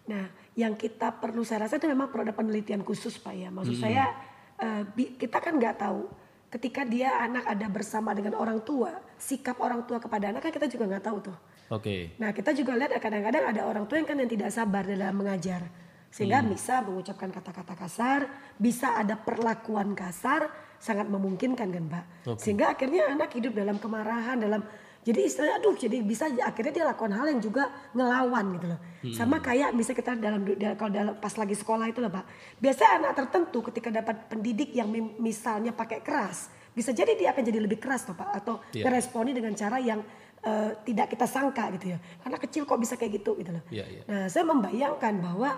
Nah, yang kita perlu saya rasa itu memang perlu ada penelitian khusus Pak ya. Maksud saya eh, bi- kita kan nggak tahu ketika dia anak ada bersama dengan orang tua, sikap orang tua kepada anak kan kita juga nggak tahu tuh. Oke. Nah, kita juga lihat kadang-kadang ada orang tua yang kan yang tidak sabar dalam mengajar. Sehingga bisa mengucapkan kata-kata kasar, bisa ada perlakuan kasar, sangat memungkinkan kan, Pak. Oke. Sehingga akhirnya anak hidup dalam kemarahan, dalam jadi istilahnya aduh jadi bisa akhirnya dia lakukan hal yang juga ngelawan gitu loh. Sama kayak bisa kita dalam dalam- kalau dalam pas lagi sekolah itu loh, Pak. Biasa anak tertentu ketika dapat pendidik yang misalnya pakai keras, bisa jadi dia akan jadi lebih keras toh, Pak atau Iya. meresponi dengan cara yang eh, tidak kita sangka gitu ya. Anak kecil kok bisa kayak gitu gitu loh. Iya, iya. Nah, saya membayangkan bahwa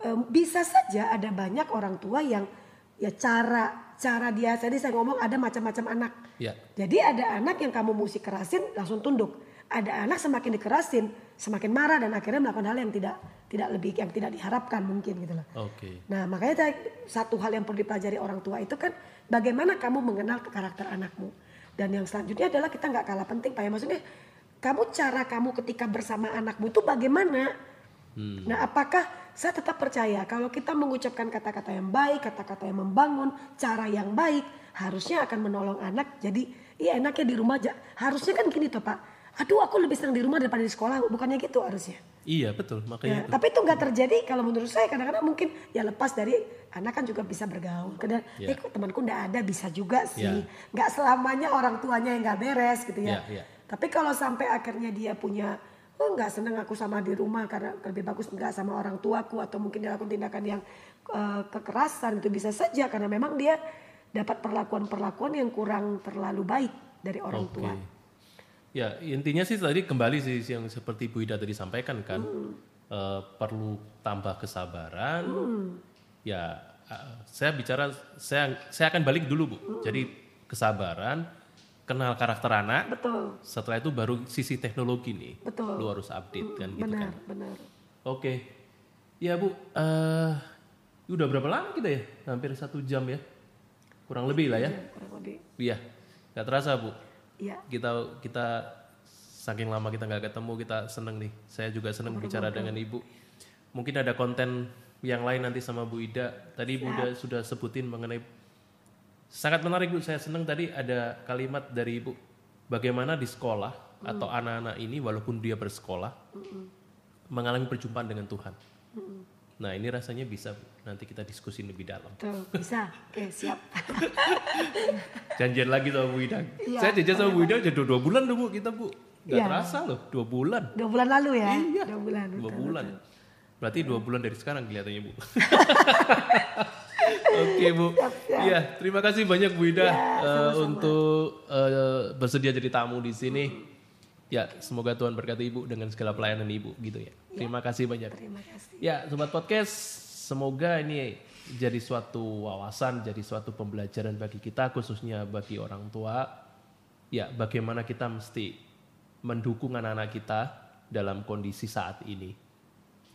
em, bisa saja ada banyak orang tua yang ya cara cara dia tadi saya ngomong ada macam-macam anak. Ya. Jadi ada anak yang kamu mesti kerasin langsung tunduk. Ada anak semakin dikerasin semakin marah dan akhirnya melakukan hal yang tidak tidak lebih yang tidak diharapkan mungkin gitu loh. Oke. Nah makanya saya- satu hal yang perlu dipelajari orang tua itu kan bagaimana kamu mengenal karakter anakmu. Dan yang selanjutnya adalah kita nggak kalah penting Pak ya. Maksudnya kamu cara kamu ketika bersama anakmu itu bagaimana? Nah apakah saya tetap percaya kalau kita mengucapkan kata-kata yang baik, kata-kata yang membangun, cara yang baik, harusnya akan menolong anak. Jadi iya enaknya di rumah aja. Harusnya kan gini toh Pak. Aduh aku lebih senang di rumah daripada di sekolah. Bukannya gitu harusnya. Iya betul Ya, makanya itu. tapi itu nggak terjadi kalau menurut saya kadang-kadang mungkin ya lepas dari anak kan juga bisa bergaul. Kadang Ya. eh kok temanku nggak ada bisa juga sih. Ya. Nggak selamanya orang tuanya yang nggak beres gitu ya. Ya, ya. Tapi kalau sampai akhirnya dia punya nggak seneng aku sama di rumah karena lebih bagus nggak sama orang tuaku atau mungkin dia lakukan tindakan yang eh, kekerasan itu bisa saja karena memang dia dapat perlakuan-perlakuan yang kurang terlalu baik dari orang Oke. tua. Ya intinya sih tadi kembali sih yang seperti Bu Ida tadi sampaikan kan eh, perlu tambah kesabaran. Ya eh, saya bicara saya saya akan balik dulu Bu. Jadi kesabaran, kenal karakter anak. Betul, Setelah itu baru sisi teknologi nih. Betul. Lu harus update kan gitu benar, kan. benar. Oke. Ya Bu, eh udah berapa lama kita ya? Hampir satu jam ya. Kurang lebih lah ya. Kurang lebih. Iya. Gak terasa Bu. Iya. kita kita saking lama kita nggak ketemu kita seneng nih saya juga seneng bicara dengan ibu mungkin ada konten yang lain nanti sama Bu Ida tadi Bu Ida sudah sebutin mengenai sangat menarik Bu saya seneng tadi ada kalimat dari Ibu bagaimana di sekolah atau anak-anak ini walaupun dia bersekolah mengalami perjumpaan dengan Tuhan. Nah ini rasanya bisa Bu. nanti kita diskusi lebih dalam. Tuh, bisa. Oke, siap. <laughs> Janjian lagi sama Bu Ida. Iya. Saya janjian sama Bu Ida udah dua, dua bulan loh Bu kita Bu. Gak Iya. terasa loh dua bulan. Dua bulan lalu ya? Iya. Dua bulan. Dua betul, bulan. betul. Berarti dua bulan dari sekarang kelihatannya Bu. <laughs> Oke Bu. Iya terima kasih banyak Bu Ida eh, untuk eh, bersedia jadi tamu di sini. Ya semoga Tuhan berkati Ibu dengan segala pelayanan Ibu gitu ya. Terima kasih banyak. Terima kasih. Ya, sobat podcast, semoga ini jadi suatu wawasan, jadi suatu pembelajaran bagi kita khususnya bagi orang tua. Ya, bagaimana kita mesti mendukung anak-anak kita dalam kondisi saat ini.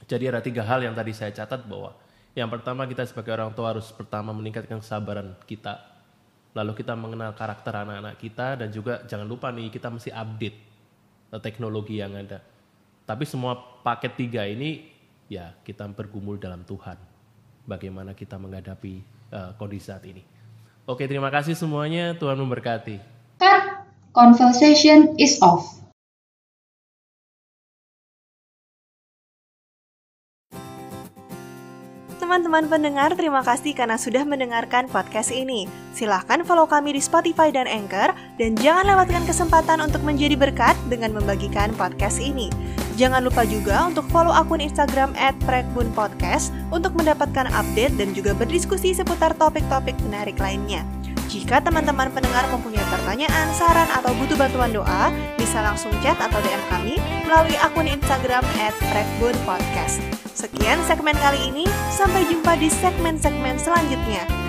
Jadi ada tiga hal yang tadi saya catat bahwa yang pertama kita sebagai orang tua harus pertama meningkatkan kesabaran kita. Lalu kita mengenal karakter anak-anak kita dan juga jangan lupa nih kita mesti update eh, teknologi yang ada. Tapi semua paket tiga ini ya kita bergumul dalam Tuhan. Bagaimana kita menghadapi eh, kondisi saat ini. Oke, terima kasih semuanya. Tuhan memberkati. Cut. Conversation is off. Teman-teman pendengar, terima kasih karena sudah mendengarkan podcast ini. Silahkan follow kami di Spotify dan Anchor, dan jangan lewatkan kesempatan untuk menjadi berkat dengan membagikan podcast ini. Jangan lupa juga untuk follow akun Instagram at Podcast untuk mendapatkan update dan juga berdiskusi seputar topik-topik menarik lainnya. Jika teman-teman pendengar mempunyai pertanyaan, saran, atau butuh bantuan doa, bisa langsung chat atau DM kami melalui akun Instagram at Podcast. Sekian segmen kali ini, sampai jumpa di segmen-segmen selanjutnya.